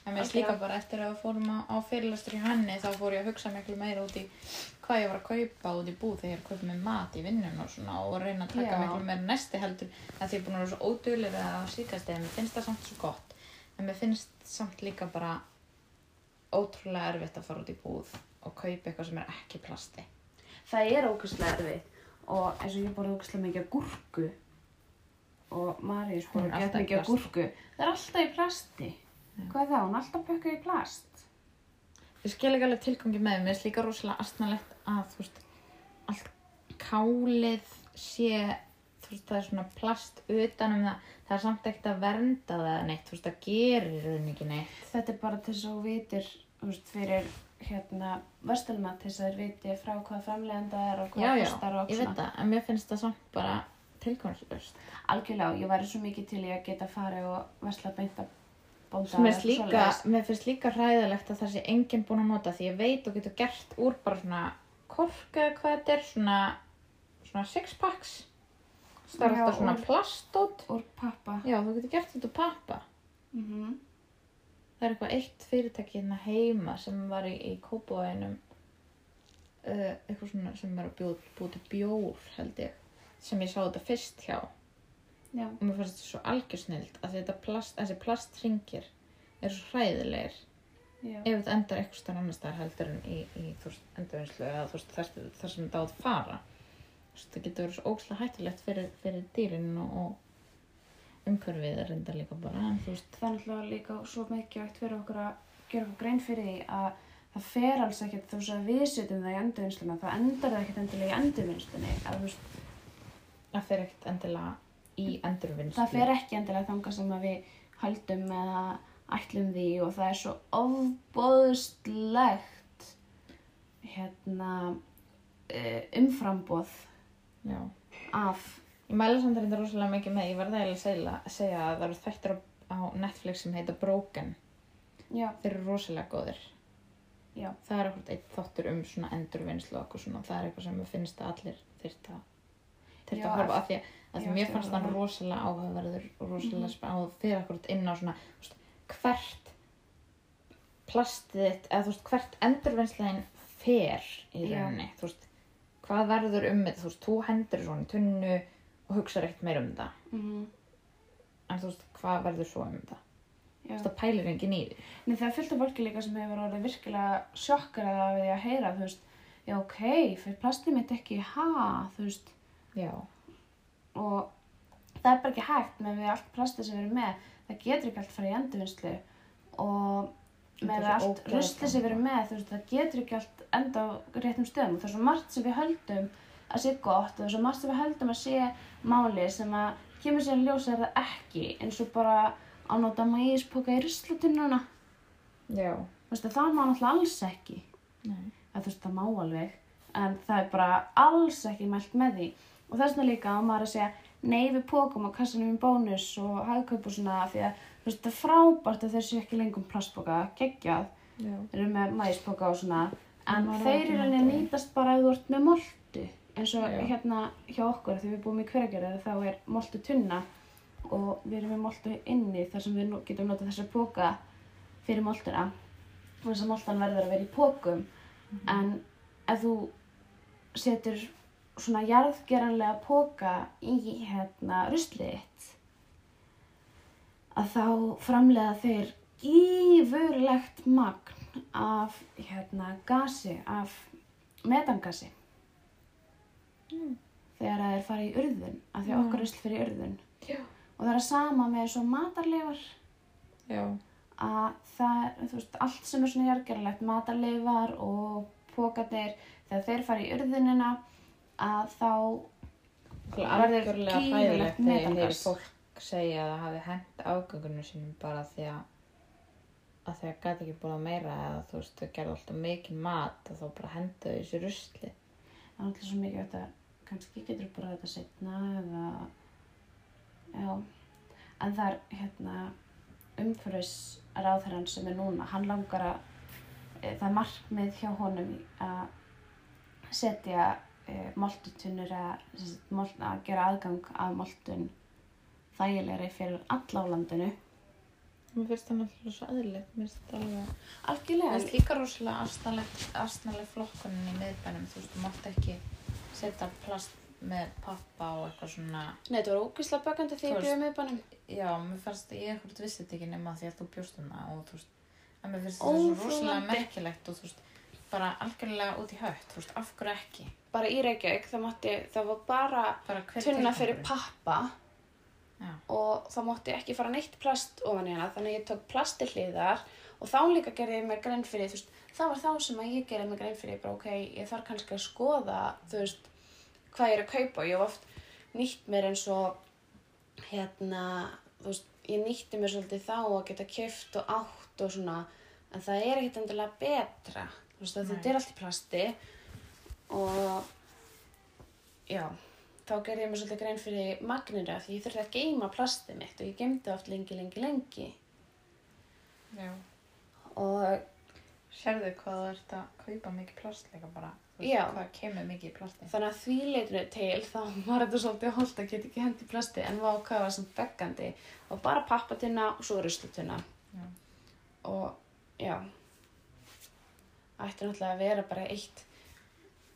[SPEAKER 2] En mér
[SPEAKER 1] Algjörlega.
[SPEAKER 2] líka bara eftir að fórum á, á fyrirlastur í henni þá fór ég að hugsa miklu meira út í hvað ég var að kaupa út í búð þegar ég er að kaupa með mat í vinnun og svona og reyna að taka
[SPEAKER 1] Já.
[SPEAKER 2] miklu meira næsti heldur en því ég er búin að vera svo óduglega á síkast eða mér finnst það samt svo gott en mér finnst samt líka bara ótrúlega erfitt að fara út í búð og kaupa eitthvað sem er ekki plasti.
[SPEAKER 1] það er ógeðslega erfið og eins og ég borði ógeðslega mikið gúrku og Marius
[SPEAKER 2] er
[SPEAKER 1] borði gett
[SPEAKER 2] alltaf í
[SPEAKER 1] mikið
[SPEAKER 2] plasti.
[SPEAKER 1] gúrku. Það er alltaf í plasti.
[SPEAKER 2] Já.
[SPEAKER 1] hvað er það, hún er alltaf pökkuð í plast.
[SPEAKER 2] Ég skil ekki alveg tilgangi með mér. Finnst líka rosalega astnalegt að veist, allt kálið sé, veist, það er svona plast utan um það, það er samt ekkert að vernda það neitt, veist, það gerir raun ekki neitt.
[SPEAKER 1] þetta er bara til þess að þú vitir fyrir hérna verslunum til þess að þeir viti frá hvað framlegenda er og hvað
[SPEAKER 2] Já, já,
[SPEAKER 1] kostar og
[SPEAKER 2] ég veit það, en mér finnst það samt bara tilgangslöst.
[SPEAKER 1] algjörlega, ég væri svo mikið til í að geta farið og versla beint að bónda
[SPEAKER 2] Mér finnst líka, mér finnst líka hræðilegt að það sé enginn búinn að nota því ég veit og getur gert úr bara svona kork eða hvað þetta er, svona, svona six packs. Það er alltaf svona plastót.
[SPEAKER 1] úr pappa
[SPEAKER 2] Já, þú getur gert þetta úr pappa.
[SPEAKER 1] mm
[SPEAKER 2] Það er eitthvað eitt fyrirtæki hérna heima sem var í, í kópóinum uh, eitthvað svona sem var að búið til bjór held ég sem ég sá þetta fyrst hjá.
[SPEAKER 1] Já,
[SPEAKER 2] og mér fannst þetta svo algjörsnild að þetta plast, þessi plastringir eru svo hræðilegir.
[SPEAKER 1] Já,
[SPEAKER 2] ef þetta endar eitthvað starf annars staðar heldur en í, í endurvinnslu eða þú veist, þar, þar sem þetta á að fara. Það getur verið svo ókslega hættulegt fyrir, fyrir dýrin og, og umhverfið er reynda líka bara en
[SPEAKER 1] það er náttúrulega líka svo mikilvægt fyrir okkur að gera okkur grein fyrir því að það fer alls ekkert þú veist að við setjum það í endurvinnsluna það endar það ekkert endilega í endurvinnslunni að þú veist,
[SPEAKER 2] það fer ekkert endilega í endurvinnslu
[SPEAKER 1] það fer ekki endilega þangað sem að við haldum eða ætlum því og það er svo ofbóðslegt hérna uh, umframboð
[SPEAKER 2] Já.
[SPEAKER 1] af
[SPEAKER 2] Ég mæla samt reynda rosalega mikið með, ég verði eiginlega að segja, að það eru þættir á, Netflix sem heita Broken.
[SPEAKER 1] já,
[SPEAKER 2] Þeir eru rosalega góðir.
[SPEAKER 1] já,
[SPEAKER 2] Það er eitthvað eitt þáttur um svona endurvinnslu og svona, það er eitthvað sem finnst að allir þyrta. Til
[SPEAKER 1] Já,
[SPEAKER 2] að horfa að því að, mér
[SPEAKER 1] það
[SPEAKER 2] fannst það
[SPEAKER 1] það.
[SPEAKER 2] rosalega áhugaverður og rosalega
[SPEAKER 1] Mhm.
[SPEAKER 2] mm og fyrir akkurat inn á svona veist, hvert plastið þitt eða veist hvert endurvinnslegin fer í rauninni. Veist hvað verður um þetta? Þú veist þú hendur svona í tunnu og hugsaður ekkert meir um þetta.
[SPEAKER 1] Mhm.
[SPEAKER 2] en þú veist hvað verður svo um þetta? Þú veist það pælir enginn í því.
[SPEAKER 1] Nei, það af fólki líka sem hefur orðið virkilega sjokkar að við að heyra, þú veist, já, ok, fyrir plastið mitt ekki, ha, þú veist,
[SPEAKER 2] já,
[SPEAKER 1] og það er bara ekki hægt með við allt plastið sem við erum með, það getur ekki allt fara í endurvinnslu og
[SPEAKER 2] Það
[SPEAKER 1] með allt ruslið sem við erum með, þú veist, það getur ekki allt enda á réttum stöðum. Það er svo margt sem við höldum að sé gott og það er svo margt sem við höldum að sé máli sem að kemur sér að ljósa það ekki, eins og bara að nota mægispoka í ruslatunnuna.
[SPEAKER 2] já,
[SPEAKER 1] Þú veist, að það má náttúrulega alls ekki.
[SPEAKER 2] nei
[SPEAKER 1] að þú veist, það má alveg en það er bara alls ekki mælt með því og þess vegna líka á maður að segja nei við pókum á kassanum í bónus og hagkaup og svona því að veist, það er frábært að þeir séu ekki lengur plastpoka geggjað, þeir eru með mæspoka og svona en þeir eru rauninni
[SPEAKER 2] þau.
[SPEAKER 1] nýtast bara ef þú ert með moltu. Eins og
[SPEAKER 2] Já.
[SPEAKER 1] hérna hjá okkur því við búum í hverjargerði þá er moltu tunna og við erum með moltu inni þar sem við getum notað þessa póka fyrir moltuna. Og þess að moltan verður að vera í pókum en ef þú setur svona jarðgeranlega póka í hérna ruslið þitt að þá framleiða þeir gífurlegt magn af hérna gasi, af metangasi
[SPEAKER 2] Mm.
[SPEAKER 1] þegar það er farið í urðun af því að
[SPEAKER 2] Mm.
[SPEAKER 1] okkar rusl fyrir urðun
[SPEAKER 2] Já.
[SPEAKER 1] og það er sama með svo matarleifar
[SPEAKER 2] já,
[SPEAKER 1] að það er, þú veist, allt sem er svona jarðgerðalegt, matarleifar og pókarnir, þegar þeir fara í urðunina að þá verður
[SPEAKER 2] þegar heyri
[SPEAKER 1] metangas.
[SPEAKER 2] fólk segja að það hafi hent afgöngunum sínum bara því að að að gæti ekki búið meira eða þú veist, þau gerði alltaf mikið mat og þá bara hendu þau þessu rusli
[SPEAKER 1] það er alltaf svo mikið þetta, kannski getur bara þetta setna eða já, en það er hérna umhverfis ráðherran sem er núna, hann langar að e, það er markmið hjá honum að setja e, moltutunnur að, að gera aðgang af moltun þægilegri fyrir alla á landinu.
[SPEAKER 2] Mér finnst það náttúrulega svo aðlilegt, mér finnst það alveg
[SPEAKER 1] algjörlega,
[SPEAKER 2] Það er líka rosalega astnaleg flokkunin í miðbænum, þú veist, þú mátt ekki setja plast með pappa og eitthvað svona
[SPEAKER 1] Nei, þetta var ógíslega bökandi því
[SPEAKER 2] Þú
[SPEAKER 1] ég bjöði miðbænum.
[SPEAKER 2] Já, mér fannst, ég ekkert vissi þetta ekki nema því að þú bjóst um það og þú veist, að mér finnst þetta svo rosalega merkilegt og þú veist, bara algjörlega út í hött, þú veist, af hverju ekki?
[SPEAKER 1] Bara í Reykjavík, það mátti, það var bara
[SPEAKER 2] Bara
[SPEAKER 1] tunna fyrir pappa
[SPEAKER 2] Já.
[SPEAKER 1] og það mátti ekki fara neitt plast ofan hana þannig að ég tók plast til hliðar og þá líka gerði ég mér grein fyrir veist, það var þá sem að ég gerði mér grein fyrir bara ok, ég þarf kannski að skoða veist, hvað ég er að kaupa og ég hef oft nýtt mér eins og hérna, veist ég nýtti mér svolítið þá að geta kjöft og átt og svona en það er ekkert endilega betra þetta er allt í plasti og já þá gerði ég mér svolítið grein fyrir magninu af því ég þurfti að geima plastið mitt og ég geimdi oft lengi, lengi, lengi
[SPEAKER 2] Já.
[SPEAKER 1] og
[SPEAKER 2] Sérðu hvað þú ert að kaupa mikið plast líka bara,
[SPEAKER 1] Já.
[SPEAKER 2] hvað kemur mikið í plasti?
[SPEAKER 1] þannig að því leitinu til þá var þetta svolítið holdt að geta ekki hendi plasti en var hvað var samt beggandi og bara pappatunna og svo ruslutunna
[SPEAKER 2] Já.
[SPEAKER 1] og já ætti náttúrulega að vera bara eitt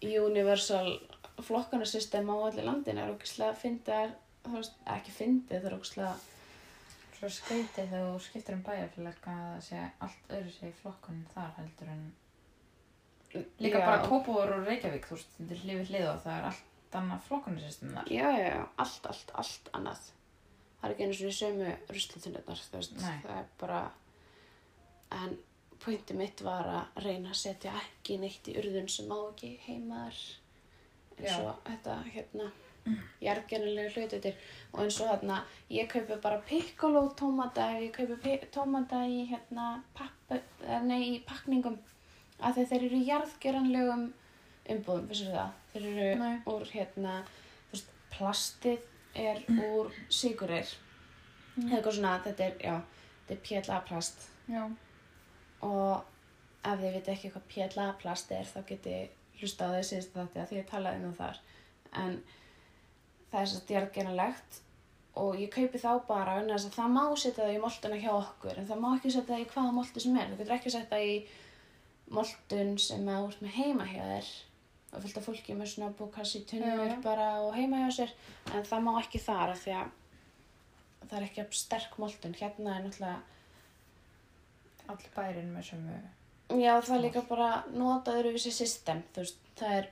[SPEAKER 1] universal flokkunarsystem á allir landin er ógislega fyndið ekki fyndið, það er ógislega
[SPEAKER 2] Svo skrítið þegar þú skiptir um bæjarfélag að það sé allt öðru sé í flokkunum þar heldur en líka
[SPEAKER 1] Já.
[SPEAKER 2] bara Kópavur og Reykjavík, þú veist, þetta er hlifið hlið og það er allt annað flokkunarsystem þar.
[SPEAKER 1] Já, já, já, allt, allt, allt annað. Það er ekki einu svona sömu ruslutunnurnar, þú veist,
[SPEAKER 2] Nei.
[SPEAKER 1] það er bara, en pointi mitt var að reyna að setja ekki neitt í urðun sem má ekki heimar, eins
[SPEAKER 2] Já.
[SPEAKER 1] og þetta, hérna, jarðgennilega hlututir og eins og hérna, ég kaupi bara piccolo tómata ég kaupi pi- tómata í, hérna, pappu, eh, nei, í pakningum, því þeir eru í jarðgeranlegum umbúðum, vissir það? Þeir eru
[SPEAKER 2] Nei.
[SPEAKER 1] úr hérna, veist, plastið er úr sigurir.
[SPEAKER 2] Mm.
[SPEAKER 1] Eða eitthvað svona, þetta er, já, þetta er PLA plast
[SPEAKER 2] Já.
[SPEAKER 1] Og ef þið viti ekki hvað PLA plast er þá geti hlusta á þessi þetta að því að talaði það þar. En það er svo djargenalegt og ég kaupi þá bara vegna þess að það má setja það í moltuna hjá okkur en það má ekki setja það í hvaða moltu sem er þú getur ekki setja í moltun sem að út með heima hjá þér og fylgta fólki með svona bókassi tunnur
[SPEAKER 3] já.
[SPEAKER 1] bara og heima hjá sér en það má ekki þar af því að það er ekki sterk moltun hérna er náttúrulega
[SPEAKER 2] Allir bærin með sömu
[SPEAKER 1] já það er líka bara nota öðruvísi system þú veist það er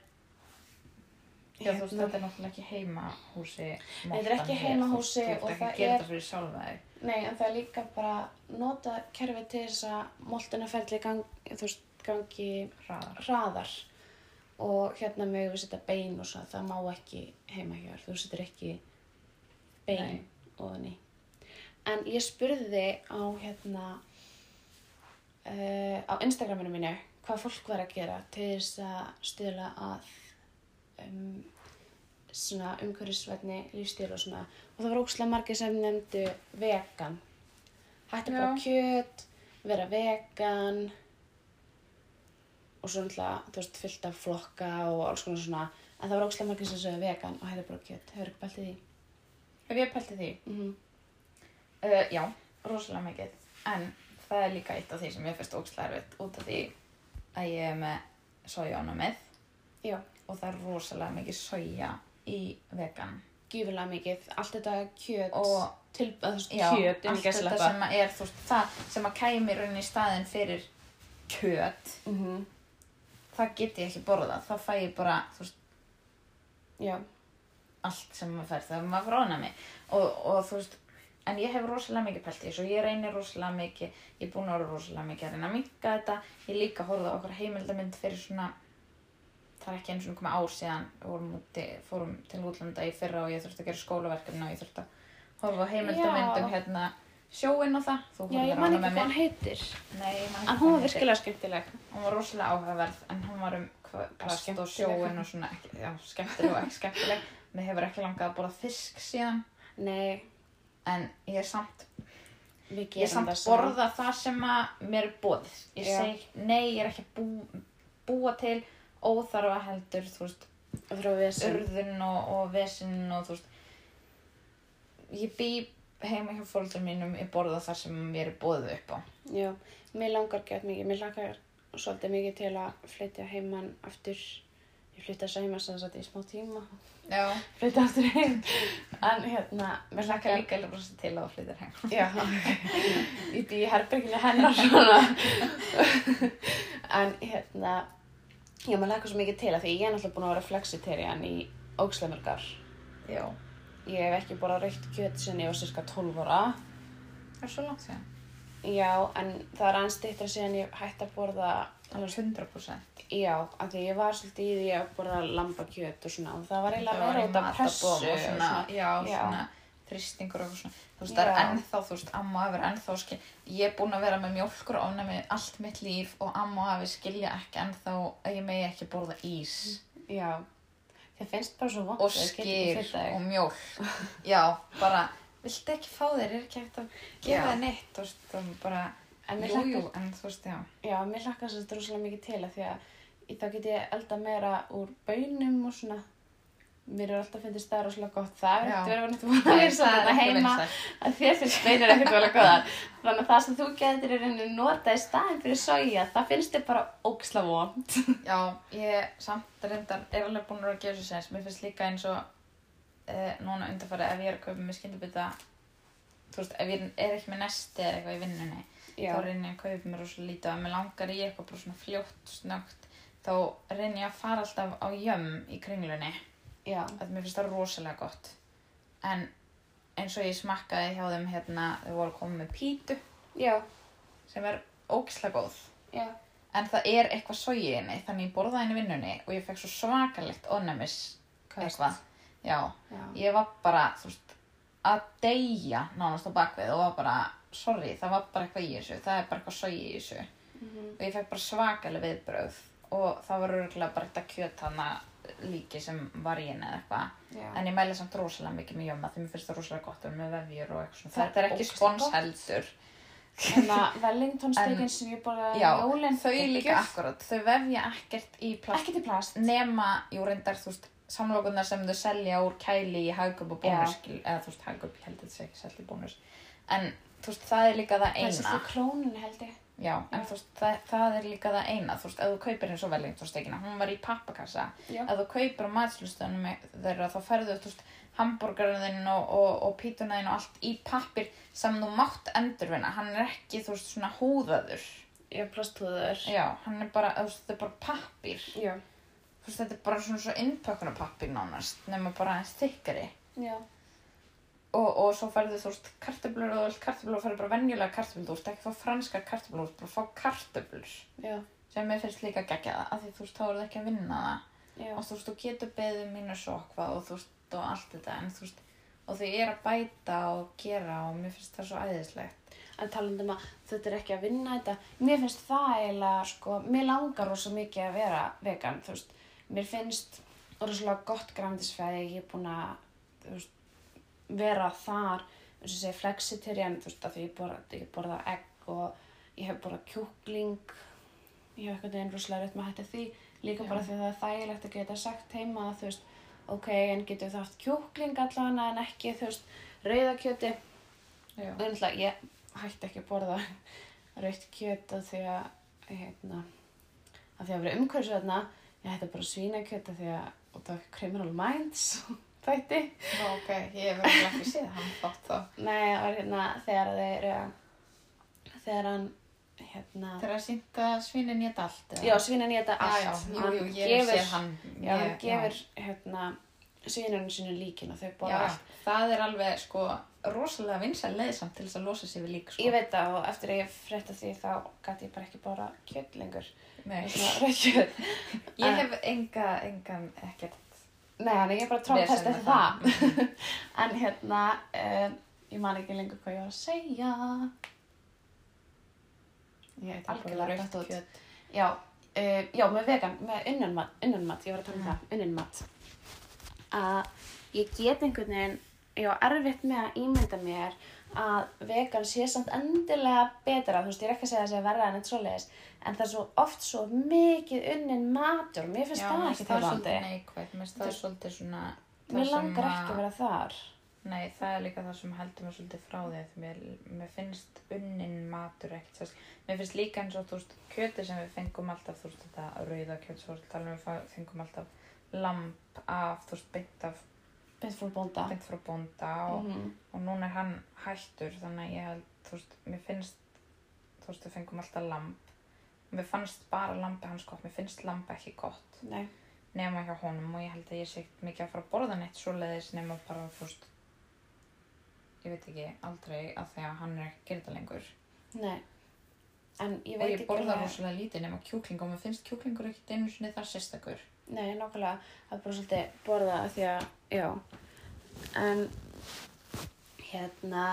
[SPEAKER 2] Já, þú veist, þetta er náttúrulega ekki heimahúsi
[SPEAKER 1] þetta er ekki heimahúsi
[SPEAKER 2] Þú ert ekki gera
[SPEAKER 1] er-
[SPEAKER 2] þetta fyrir sjálfa þig
[SPEAKER 1] Nei, en það er líka bara nota kerfi til þess að moltunaferli gang, þú veist, gangi
[SPEAKER 2] hraðar.
[SPEAKER 1] hraðar og hérna mögum við setja bein og svo, það má ekki heima hjá þér, þú setur ekki bein
[SPEAKER 2] Nei.
[SPEAKER 1] og ný. En ég spurði á hérna uh, á Instagraminu mínu hvað fólk var að gera til þess að stuðla að um, svona umhverfisvætni lífstíl og svona. Og það var ókslega margir sem nefndu vegan. Hætti bara
[SPEAKER 3] Já.
[SPEAKER 1] kjöt vera vegan og svo náttúrulega þú veist fyllt af flokka og alls konar svona. En það var ókslega margir sem sögðu vegan og hætti bara kjöt. Hefur ekki pælt í því?
[SPEAKER 2] Ef ég pælti því,
[SPEAKER 1] mm
[SPEAKER 2] uh, já, rosalega mikið. En það er líka eitt af því sem ég ógstlega erfitt út af því að ég er með
[SPEAKER 1] já,
[SPEAKER 2] og það er rosalega mikið soja í vegan.
[SPEAKER 1] gífurlega mikið allt þetta kjöt
[SPEAKER 2] Og
[SPEAKER 1] til, að, þú veist, kjöt
[SPEAKER 2] allt þetta sem að er, þú veist, það sem að kæmi raunin í staðinn fyrir kjöt,
[SPEAKER 1] mm -hmm.
[SPEAKER 2] það get ég ekki borðað. Það fæ ég bara, þú veist,
[SPEAKER 1] já,
[SPEAKER 2] allt sem maður fær þegar maður fróna mig og, og þú veist en ég hef rosalega mikið pælt í þessu ég reynir rosalega mikið ég er búin að vera rosalega mikið að reyna að minka þetta. Ég líka horfði á okkur heimildamynd fyrir svona það er ekki eins og komið ár síðan við fórum til útlanda í fyrra og ég þurfti að gera skólaverkefni og ég þurfti að horfa á heimildamynd um
[SPEAKER 1] Já.
[SPEAKER 2] hérna sjóinn og það. Þú
[SPEAKER 1] já, ég
[SPEAKER 2] horfðir á
[SPEAKER 1] man
[SPEAKER 2] hana
[SPEAKER 1] ekki
[SPEAKER 2] með
[SPEAKER 1] hvað
[SPEAKER 2] mér.
[SPEAKER 1] hann heitir.
[SPEAKER 2] Nei, ég man ekki
[SPEAKER 1] en
[SPEAKER 2] hvað
[SPEAKER 1] hún var virkilega skemmtileg.
[SPEAKER 2] Hún var rosalega áhugaverð en hún var um plast og sjóinn og svona ekki, já, skemmtileg og ekki skemmtileg. Mér hefur ekki langað að borða fisk síðan.
[SPEAKER 1] Nei,
[SPEAKER 2] en ég er samt ég
[SPEAKER 1] gerum
[SPEAKER 2] samt borða það sem að mér er bóðið ég
[SPEAKER 1] Já.
[SPEAKER 2] seg, nei, ég er ekki bú, búa til óþarfa heldur þú veist, urðun og, og vesinn og þú veist ég bý heima hjá fólkdur mínum ég borða það sem mér er bóðið upp á.
[SPEAKER 1] Já, mér langar gett mikið mér langar svolítið mikið til að flytja heimann aftur ég flytta þess að heima sem sagt í smá tíma.
[SPEAKER 2] Já,
[SPEAKER 1] flytja aftur heim. En hérna, mér
[SPEAKER 2] mér hlakka
[SPEAKER 1] langar
[SPEAKER 2] líka til að flytja heim.
[SPEAKER 1] Já, ég bý í herberginu hennar svona. en hérna, já, maður lakar svo mikið til að því ég er náttúrulega búin að vera flexitarian í ógslemurgar.
[SPEAKER 2] já,
[SPEAKER 1] Ég hef ekki borðað raukt kjöt sinni ég var cirka 12 ára.
[SPEAKER 2] það er svo langt síðan.
[SPEAKER 1] Já, en það er aðeins stýttra síðan ég hætti að borða,
[SPEAKER 2] það er 100%
[SPEAKER 1] já, af því ég var svolítið í því að borða lambakjöt og svona og það var eiginlega
[SPEAKER 2] Það í
[SPEAKER 1] út af pressu.
[SPEAKER 2] og svona, já,
[SPEAKER 1] Já.
[SPEAKER 2] svona þrýstingur og svona. Þú veist, það er
[SPEAKER 1] Já.
[SPEAKER 2] ennþá, þú veist, amma og afi er ennþá skil. Ég er búin að vera með mjólkur og ofnæmi allt mitt líf og amma og afi skilja ekki ennþá að ég megi ekki borða ís
[SPEAKER 1] Já, þið finnst bara svo vant
[SPEAKER 2] og skýr og mjólk. Já, bara, viltu ekki fá þér, er ekki hægt að
[SPEAKER 1] Já.
[SPEAKER 2] gefa þér neitt, það er bara,
[SPEAKER 1] En mér
[SPEAKER 2] jú, en þú veist, já.
[SPEAKER 1] Já, mér að þetta rosalega mikið til að því að þá get ég elda meira úr bönum og svona mér er alltaf fyndist það rosalega gott það er
[SPEAKER 2] Já.
[SPEAKER 1] ekkert verið að þú að
[SPEAKER 2] það er ekki
[SPEAKER 1] heima að þér finnst bönir ekkert vel að góða þannig að það sem þú getur í rauninni nota í staðin fyrir soja það finnst þér bara óksla vond
[SPEAKER 2] Já, ég samt reyndar er alveg búin að að gefa sér sens. Mér finnst líka eins og uh, núna undarfæri ef ég er að kaupa með skyndibita þú veist, ef ég er ekki með nesti eða eitthvað í vinnunni
[SPEAKER 1] Já,
[SPEAKER 2] þá reynir ég að kaupa mér rosa lítið og ef mér langar í eitthvað bara svona fljótt snögt þá reynir ég að fara alltaf á jömm í kringlunni.
[SPEAKER 1] Já,
[SPEAKER 2] að mér finnst það rosalega gott. En eins og ég smakkaði hjá þeim hérna, þau voru koma með pítu
[SPEAKER 1] já,
[SPEAKER 2] sem er ógislega góð.
[SPEAKER 1] Já,
[SPEAKER 2] en það er eitthvað soji í henni þannig ég borðaði henni vinnunni og ég fekk svo svakalegt onnemis
[SPEAKER 1] Köst.
[SPEAKER 2] eitthvað. Ég var bara veist, að deyja nánast á bakvið og var bara, sorry, það var bara eitthvað í þessu það er bara eitthvað soji í þessu.
[SPEAKER 1] Mhm,
[SPEAKER 2] og ég fekk bara svakaleg viðbröð og það var örgulega bara þetta kjöt hana líki sem var í henni eða eitthvað. En ég mæli samt rosalega mikið með jöma því mér finnst það rosalega gott að vera með vefjur og eitthvað svona. Þetta er ekki spons heldur. <laughs>
[SPEAKER 1] Þannig að Wellington
[SPEAKER 2] En-
[SPEAKER 1] steikinn sem ég borðaði
[SPEAKER 2] já, þau líka akkurat þau vefja ekkert í plast.
[SPEAKER 1] Til plast.
[SPEAKER 2] Nema, jú reyndar, þú veist, samlokunar sem þau selja úr kæli í hagköp og bónus eða þú veist hagköp, ég held að þetta sé ekki selja í bónus. En þú veist, það er líka það
[SPEAKER 1] Það er
[SPEAKER 2] eina
[SPEAKER 1] svo krónun held ég.
[SPEAKER 2] Já, en
[SPEAKER 1] Já.
[SPEAKER 2] þú veist, það, það er líka það eina, þú veist, ef þú kaupir eins og Wellington-stekina, hún var í pappakassa, ef þú kaupir á matslustunum þeirra, þá ferðu, þú veist, hambúrgarinn þinn og, og, og pítuna þinn og allt í pappir sem þú mátt endurvinna, hann er ekki, þú veist, svona húðaður.
[SPEAKER 1] Já, plasthúður.
[SPEAKER 2] Já, hann er bara, þú veist, þetta er bara pappir.
[SPEAKER 1] Já.
[SPEAKER 2] Þú veist, þetta er bara svona svo innpökkunarpappir nánast, nema bara aðeins þykkari.
[SPEAKER 1] Já.
[SPEAKER 2] Og, og svo ferðu, þú veist, kartöflur og vilt kartöflur og ferðu bara venjulega kartöflur, þú veist, ekki fá franskar kartöflur, bara fá kartöflur.
[SPEAKER 1] Já.
[SPEAKER 2] sem mér finnst líka geggjað af því þú veist, þá er það ekki að vinna það
[SPEAKER 1] Já.
[SPEAKER 2] og þú veist, þú getur beðið mínu svo hvað og þú veist, og allt þetta en þú veist, og þau er að bæta og gera og mér finnst það svo æðislegt
[SPEAKER 1] En talandum að þetta er ekki að vinna þetta, mér finnst það eiginlega, sko, mér langar rosa mikið að vera vegan, þú veist, mér finnst rosalega gott græmdisfæði, ég er búin að, þú veist, vera þar, eins og segja flexitarian, þú veist, af því ég borða, ég borða egg og ég hef borðað kjúkling, ég hef eitthvað einn rosalega rétt með hætti því, líka
[SPEAKER 2] Já.
[SPEAKER 1] bara því að það er þægilegt að geta sagt heima, þú veist, ok, en getur það haft kjúkling allavega en ekki, þú veist, rauðakjöti, Og ég hætti ekki að borða <laughs> rautt kjöt af því að, hérna, af því að vera umhverfis þarna, ég hætti bara svínakjöt af því að, og það var Criminal Minds <laughs> þætti.
[SPEAKER 2] Nú, ok, ég hef ekki séð hann þátt þá
[SPEAKER 1] Nei, það var hérna þegar þeir, uh, þegar hann, hérna,
[SPEAKER 2] Þegar að sýnda svínin ég allt eða?
[SPEAKER 1] já, svínan í þetta allt.
[SPEAKER 2] Já, já, jú, jú, ég hef
[SPEAKER 1] gefur,
[SPEAKER 2] séð hann
[SPEAKER 1] Já, hann
[SPEAKER 2] ég-
[SPEAKER 1] gefur, hérna, svínunum sínu líkin og þau
[SPEAKER 2] Já,
[SPEAKER 1] borða
[SPEAKER 2] já,
[SPEAKER 1] allt.
[SPEAKER 2] það er alveg, sko, rosalega vinsæl leið samt til þess að losa sig við lík, sko
[SPEAKER 1] Ég veit það og eftir að ég frétta því þá gæti ég bara ekki borða kjöt lengur.
[SPEAKER 2] Nei, ég hef enga, engan, ekkert
[SPEAKER 1] Nei, þannig ég bara
[SPEAKER 2] með
[SPEAKER 1] eftir það. <laughs> En hérna, um, ég man ekki lengur hvað ég var að segja. Ég ekki
[SPEAKER 2] algjörlega
[SPEAKER 1] það út. Já, uh, já, með vegan, með unnanmat, unnanmat, ég var að tala um það, unnanmat. Að ég get einhvern veginn, ég var erfitt með að ímynda mér að vegan sé samt endilega betra, þú veist, ég er ekki að segja að það sé verða en eitt svoleiðis, en það er svo oft svo mikið unnin matur, mér finnst
[SPEAKER 2] Já,
[SPEAKER 1] það ekki
[SPEAKER 2] það finnst það
[SPEAKER 1] Þetta-
[SPEAKER 2] svolítið svona
[SPEAKER 1] Mér langar ekki að vera þar.
[SPEAKER 2] Nei, það er líka það sem heldur mér svolítið frá að mér, mér finnst unnin matur ekkert. Mér finnst líka eins og þú veist, kjöti sem við fengum alltaf, þú veist, þetta rauða kjöt, svo tala um við fengum alltaf lamp af, þú veist, beint af,
[SPEAKER 1] Beint frá bónda.
[SPEAKER 2] beint frá bónda og,
[SPEAKER 1] Mhm.
[SPEAKER 2] og núna er hann hættur, þannig að ég held, þú veist, mér finnst, þú veist, við fengum alltaf lamp. Mér fannst bara lampi hans gott, mér finnst lamp ekki gott
[SPEAKER 1] Nei.
[SPEAKER 2] nema hjá honum og ég held að ég sé mikið að fara að borða neitt svoleiðis nema bara, þú veist, ég veit ekki, aldrei að því að hann er ekki þetta lengur.
[SPEAKER 1] Nei. En ég
[SPEAKER 2] og
[SPEAKER 1] veit
[SPEAKER 2] ég
[SPEAKER 1] ekki
[SPEAKER 2] borða
[SPEAKER 1] alveg-
[SPEAKER 2] rosalega lítið nema kjúkling og mér finnst kjúklingur ekkert einu sinni þar sérstakur.
[SPEAKER 1] Nei, nákvæmlega. Það er bara svolítið borða af því að, já. En, hérna,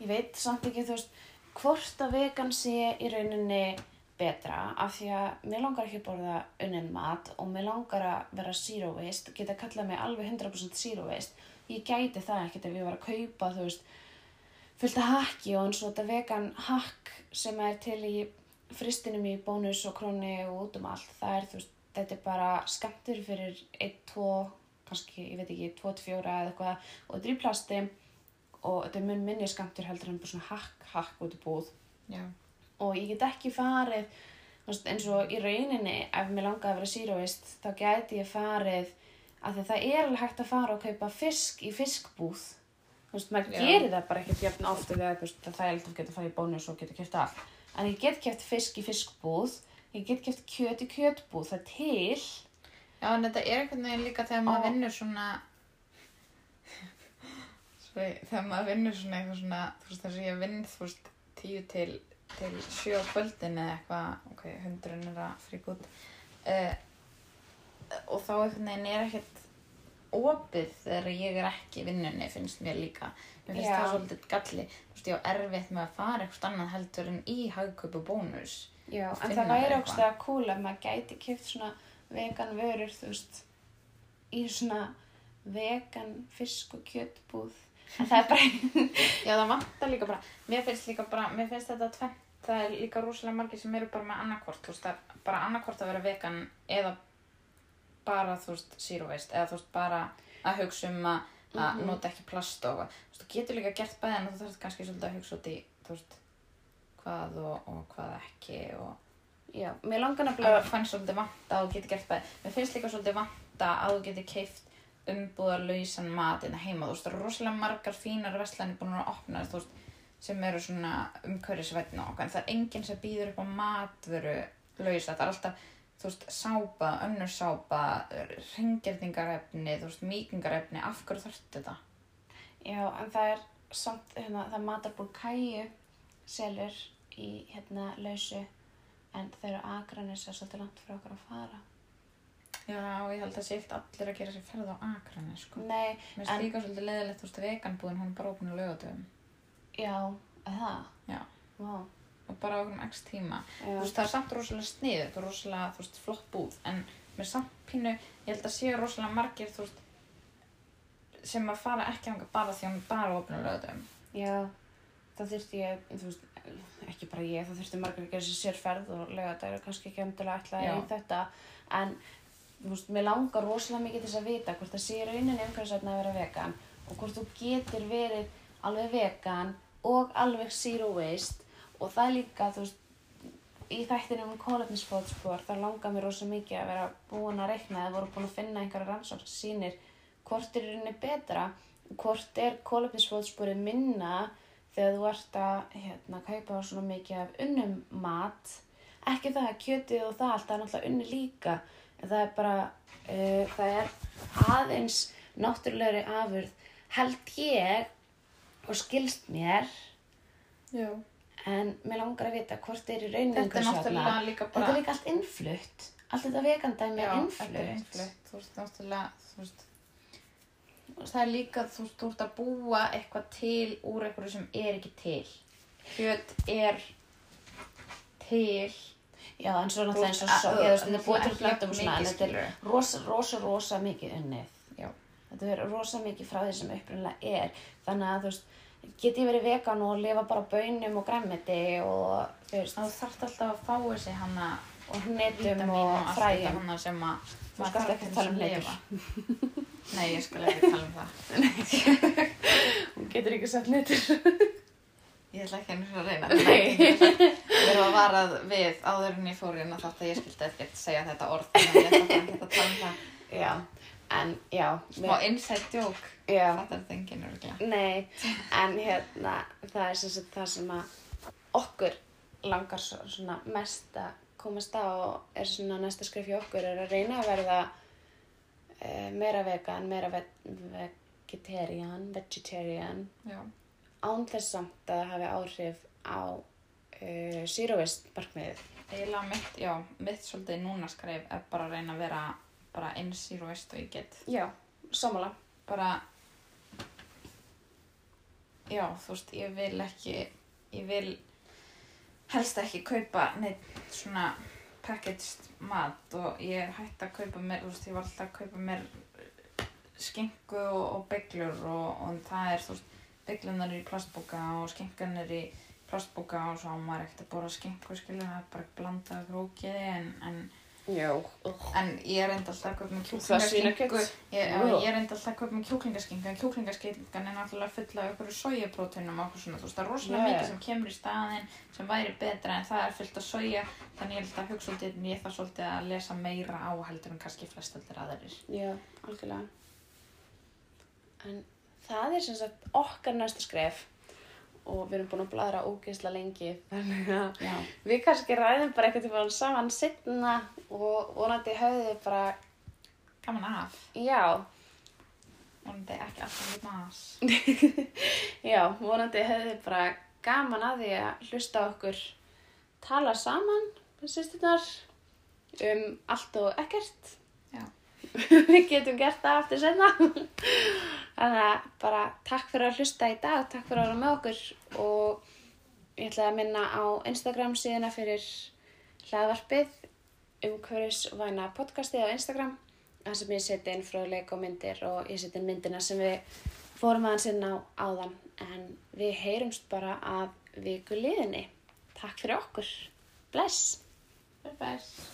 [SPEAKER 1] ég veit samt ekki, þú veist, hvort að vegan sé í rauninni betra af því að mér langar ekki að borða unnin mat og mér langar að vera zero waste, geta kallað mig alveg 100% zero waste. Ég gæti það ekkert ef ég var að kaupa, þú veist, fullt af hakki og eins og þetta vegan hakk sem er til í fristinum í bónus og króni og út um allt. Það er, þú veist, þetta er bara skammtur fyrir 1, 2, kannski, ég veit ekki, 2-4 eða eitthvað og þetta er í plasti og þetta er mun minni skammtur heldur en bara svona hakk, hakk út í búð
[SPEAKER 2] Já.
[SPEAKER 1] og ég get ekki farið veist, eins og í rauninni ef mér langaði að vera síróist þá gæti ég farið að það er alveg hægt að fara og kaupa fisk í fiskbúð þú veist, maður
[SPEAKER 2] Já.
[SPEAKER 1] gerir það bara ekkert jafn oft þegar þú veist, það er alltaf að geta fara í bónus og geta kæft allt en ég get kæft fisk í fiskbúð ég get kæft kjöt í kjötbúð það er til
[SPEAKER 2] Já, en þetta er einhvern veginn líka þegar maður
[SPEAKER 1] Og-
[SPEAKER 2] vinnur svona, Svo, þegar maður vinnur svona eitthvað svona, þú veist, þess að ég vinn, þú veist, tíu til, til sjö á kvöldin eða eitthvað, ok, hundurinn er að fríka út. Uh, og þá einhvern veginn er ekkert opið þegar ég er ekki vinnunni, finnst mér líka. Mér finnst
[SPEAKER 1] Já.
[SPEAKER 2] það svolítið galli. Þú veist, ég á erfitt með að fara eitthvað annað heldur en í hagkaup og bónus.
[SPEAKER 1] Já, en það væri ógst að cool ef maður gæti kæft svona vegan vörur, þú veist, í svona vegan fisk og kjötbúð. En það er bara, <laughs>
[SPEAKER 2] Já, það vantar líka bara, mér finnst líka bara, mér finnst þetta tvennt, það er líka rosalega margir sem eru bara með annarkvort, þú veist, það er bara annarkvort að vera vegan eða bara, þú veist, zero waste eða þú veist, bara að hugsa um að, að
[SPEAKER 1] Mhm.
[SPEAKER 2] nota ekki plast og þú veist, þú getur líka gert bæði en þú þarf kannski svolítið að hugsa út í, þú veist, hvað og, og hvað ekki og
[SPEAKER 1] Já, mér langar
[SPEAKER 2] að
[SPEAKER 1] nefnilega,
[SPEAKER 2] mér fannst svolítið vanta að þú getur gert bæði. Mér finnst líka svolítið vanta að þú getur keift umbúðarlausan mat innan heima. Þú veist, það eru rosalega margar fínar vestlænir búin að opna, þú veist, sem eru svona umhverfisvætna og okkur. En það er enginn sem býður upp á matvöru lausa. Það er alltaf, þú veist, sápa, önnur sápa, ringgerningarefni, þú veist, mýkingarefni. Af hverju þarftu þetta?
[SPEAKER 1] já, en það er samt, hérna, það er matarbúr kæju selur í, hérna, lausu, en þau eru agranis er svolítið langt fyrir okkur að fara.
[SPEAKER 2] Já, ég held að eitt allir að gera sér ferð á akrani, sko.
[SPEAKER 1] Nei,
[SPEAKER 2] Mér
[SPEAKER 1] En-
[SPEAKER 2] líka svolítið leðilegt, þú veist, veganbúðin, hún er bara opin á lögatöfum.
[SPEAKER 1] já, það?
[SPEAKER 2] Já.
[SPEAKER 1] Vá,
[SPEAKER 2] og bara okkur um x tíma. Þú veist, það er samt rosalega snið þetta er rosalega, þú veist, flott búð en með samt pínu, ég held að séu rosalega margir, þú veist sem að fara ekki ánga bara því að hún bara opinu lögðum
[SPEAKER 1] Já, það þurfti ég, þú veist, ekki bara ég, það þurfti margar að gera sér sérferð og lega þetta er kannski ekki ætlaði
[SPEAKER 2] Já.
[SPEAKER 1] í þetta, en þú veist, mér langar rosalega mikið þess að vita hvort það sé í rauninni umhverfisvætna að vera vegan og hvort þú getur verið alveg vegan og alveg zero waste og það er líka, þú veist, í þættinum um kólefnisfótspor, það langar mér rosalega mikið að vera búin að reikna eða voru búin að finna einhverja sýnir hvort er rauninni betra hvort er kólefnisfótsporið minna þegar þú ert að hérna, kaupa svona mikið af unnum mat ekki það að kjötið og það allt það er náttúrulega unni líka en það er bara uh, það er aðeins náttúrulegri afurð held ég og skilst mér
[SPEAKER 2] Já.
[SPEAKER 1] En mér langar að vita hvort er í rauninni
[SPEAKER 2] þetta er náttúrulega líka
[SPEAKER 1] þetta
[SPEAKER 2] bara
[SPEAKER 1] er líka allt innflutt. Allt þetta vegandæmi er
[SPEAKER 2] þetta
[SPEAKER 1] innflutt.
[SPEAKER 2] þú veist, náttúrulega þú veist það er líka, þú veist, þú ert að búa eitthvað til úr eitthvað sem er ekki til. Kjöt er til.
[SPEAKER 1] Já en svo náttúrulega eins og svo þetta er búið til svona en þetta er rosa, rosa, rosa mikið unnið.
[SPEAKER 2] Já.
[SPEAKER 1] þetta er rosa mikið frá því sem upprunnilega er. Þannig að þú veist get ég verið vegan og lifa bara á baunum og græmmiti og þú veist
[SPEAKER 2] þá þarf alltaf að fá þessi hana
[SPEAKER 1] og hnetum
[SPEAKER 2] vítamín
[SPEAKER 1] og
[SPEAKER 2] allt þetta hana sem að maður þarf
[SPEAKER 1] ekki
[SPEAKER 2] til
[SPEAKER 1] tala um
[SPEAKER 2] að
[SPEAKER 1] hnetur.
[SPEAKER 2] Nei, ég skal ekki tala um það. <laughs>
[SPEAKER 1] hún getur ekki sagt hnetur
[SPEAKER 2] Ég ætla ekki að reyna. Við erum að varað við áður en ég fór að þátt að ég skildi ekkert segja þetta orð. Að ég ætla ekki að tala um það.
[SPEAKER 1] já en já
[SPEAKER 2] Smá inside joke. Þetta er þengin.
[SPEAKER 1] Nei, <laughs> en hérna, það er sem sagt það sem að okkur langar svo, svona mest að komast á og er svona næsta skrif hjá okkur er að reyna að verða uh, meira vegan, meira ve vegetarian, vegetarian
[SPEAKER 2] Já.
[SPEAKER 1] án þess samt að það hafi áhrif á uh, zero waste markmiðið.
[SPEAKER 2] Eiginlega mitt, já, mitt svolítið núna skref er bara að reyna að vera bara eins í veist og ég get.
[SPEAKER 1] Já, sammála.
[SPEAKER 2] Bara, já, þú veist, ég vil ekki, ég vil helst ekki kaupa neitt svona packaged mat og ég er hægt að kaupa mér, þú veist, ég var alltaf að kaupa mér skingu og, og bygglur og, og það er, þú veist, bygglunar er í plastbóka og skinkan er í plastbóka og svo á maður ekkert að bóra skinku, skilur, það er bara blandað grókiði en, en,
[SPEAKER 1] Já.
[SPEAKER 2] en ég er enda alltaf
[SPEAKER 1] Það
[SPEAKER 2] kjúklingaskinku
[SPEAKER 1] svínakjöt.
[SPEAKER 2] ég, ég er enda alltaf að kaupa mér kjúklingaskinku en kjúklingaskinkan er náttúrulega fulla af einhverju sojapróteinum og okkur svona, þú veist, það er rosalega
[SPEAKER 1] já.
[SPEAKER 2] mikið sem kemur í staðinn sem væri betra en það er fullt af soja þannig ég held að hugsa svolítið, en ég þarf svolítið að lesa meira á heldur en kannski flest allir aðrir
[SPEAKER 1] Já, algjörlega. En það er sem sagt okkar næsta skref og við erum búin að bladra ógeðslega lengi þannig að
[SPEAKER 2] Já,
[SPEAKER 1] við kannski ræðum bara eitthvað til saman setna og vonandi höfðu þið bara,
[SPEAKER 2] gaman af.
[SPEAKER 1] Já,
[SPEAKER 2] vonandi ekki alltaf í mas <laughs>
[SPEAKER 1] já, vonandi höfðu þið bara gaman að því að hlusta okkur tala saman með sýstirnar um allt og ekkert. <laughs> Við getum gert það aftur senna. Þannig að bara takk fyrir að hlusta í dag, takk fyrir að vera með okkur og ég ætla að minna á Instagram síðuna fyrir hlaðvarpið umhverfisvæna podcastið á Instagram þar sem ég seti inn fróðleik og myndir og ég seti inn myndina sem við fórum aðeins inn á áðan en við heyrumst bara að viku liðinni. Takk fyrir okkur. Bless!
[SPEAKER 2] Bye bye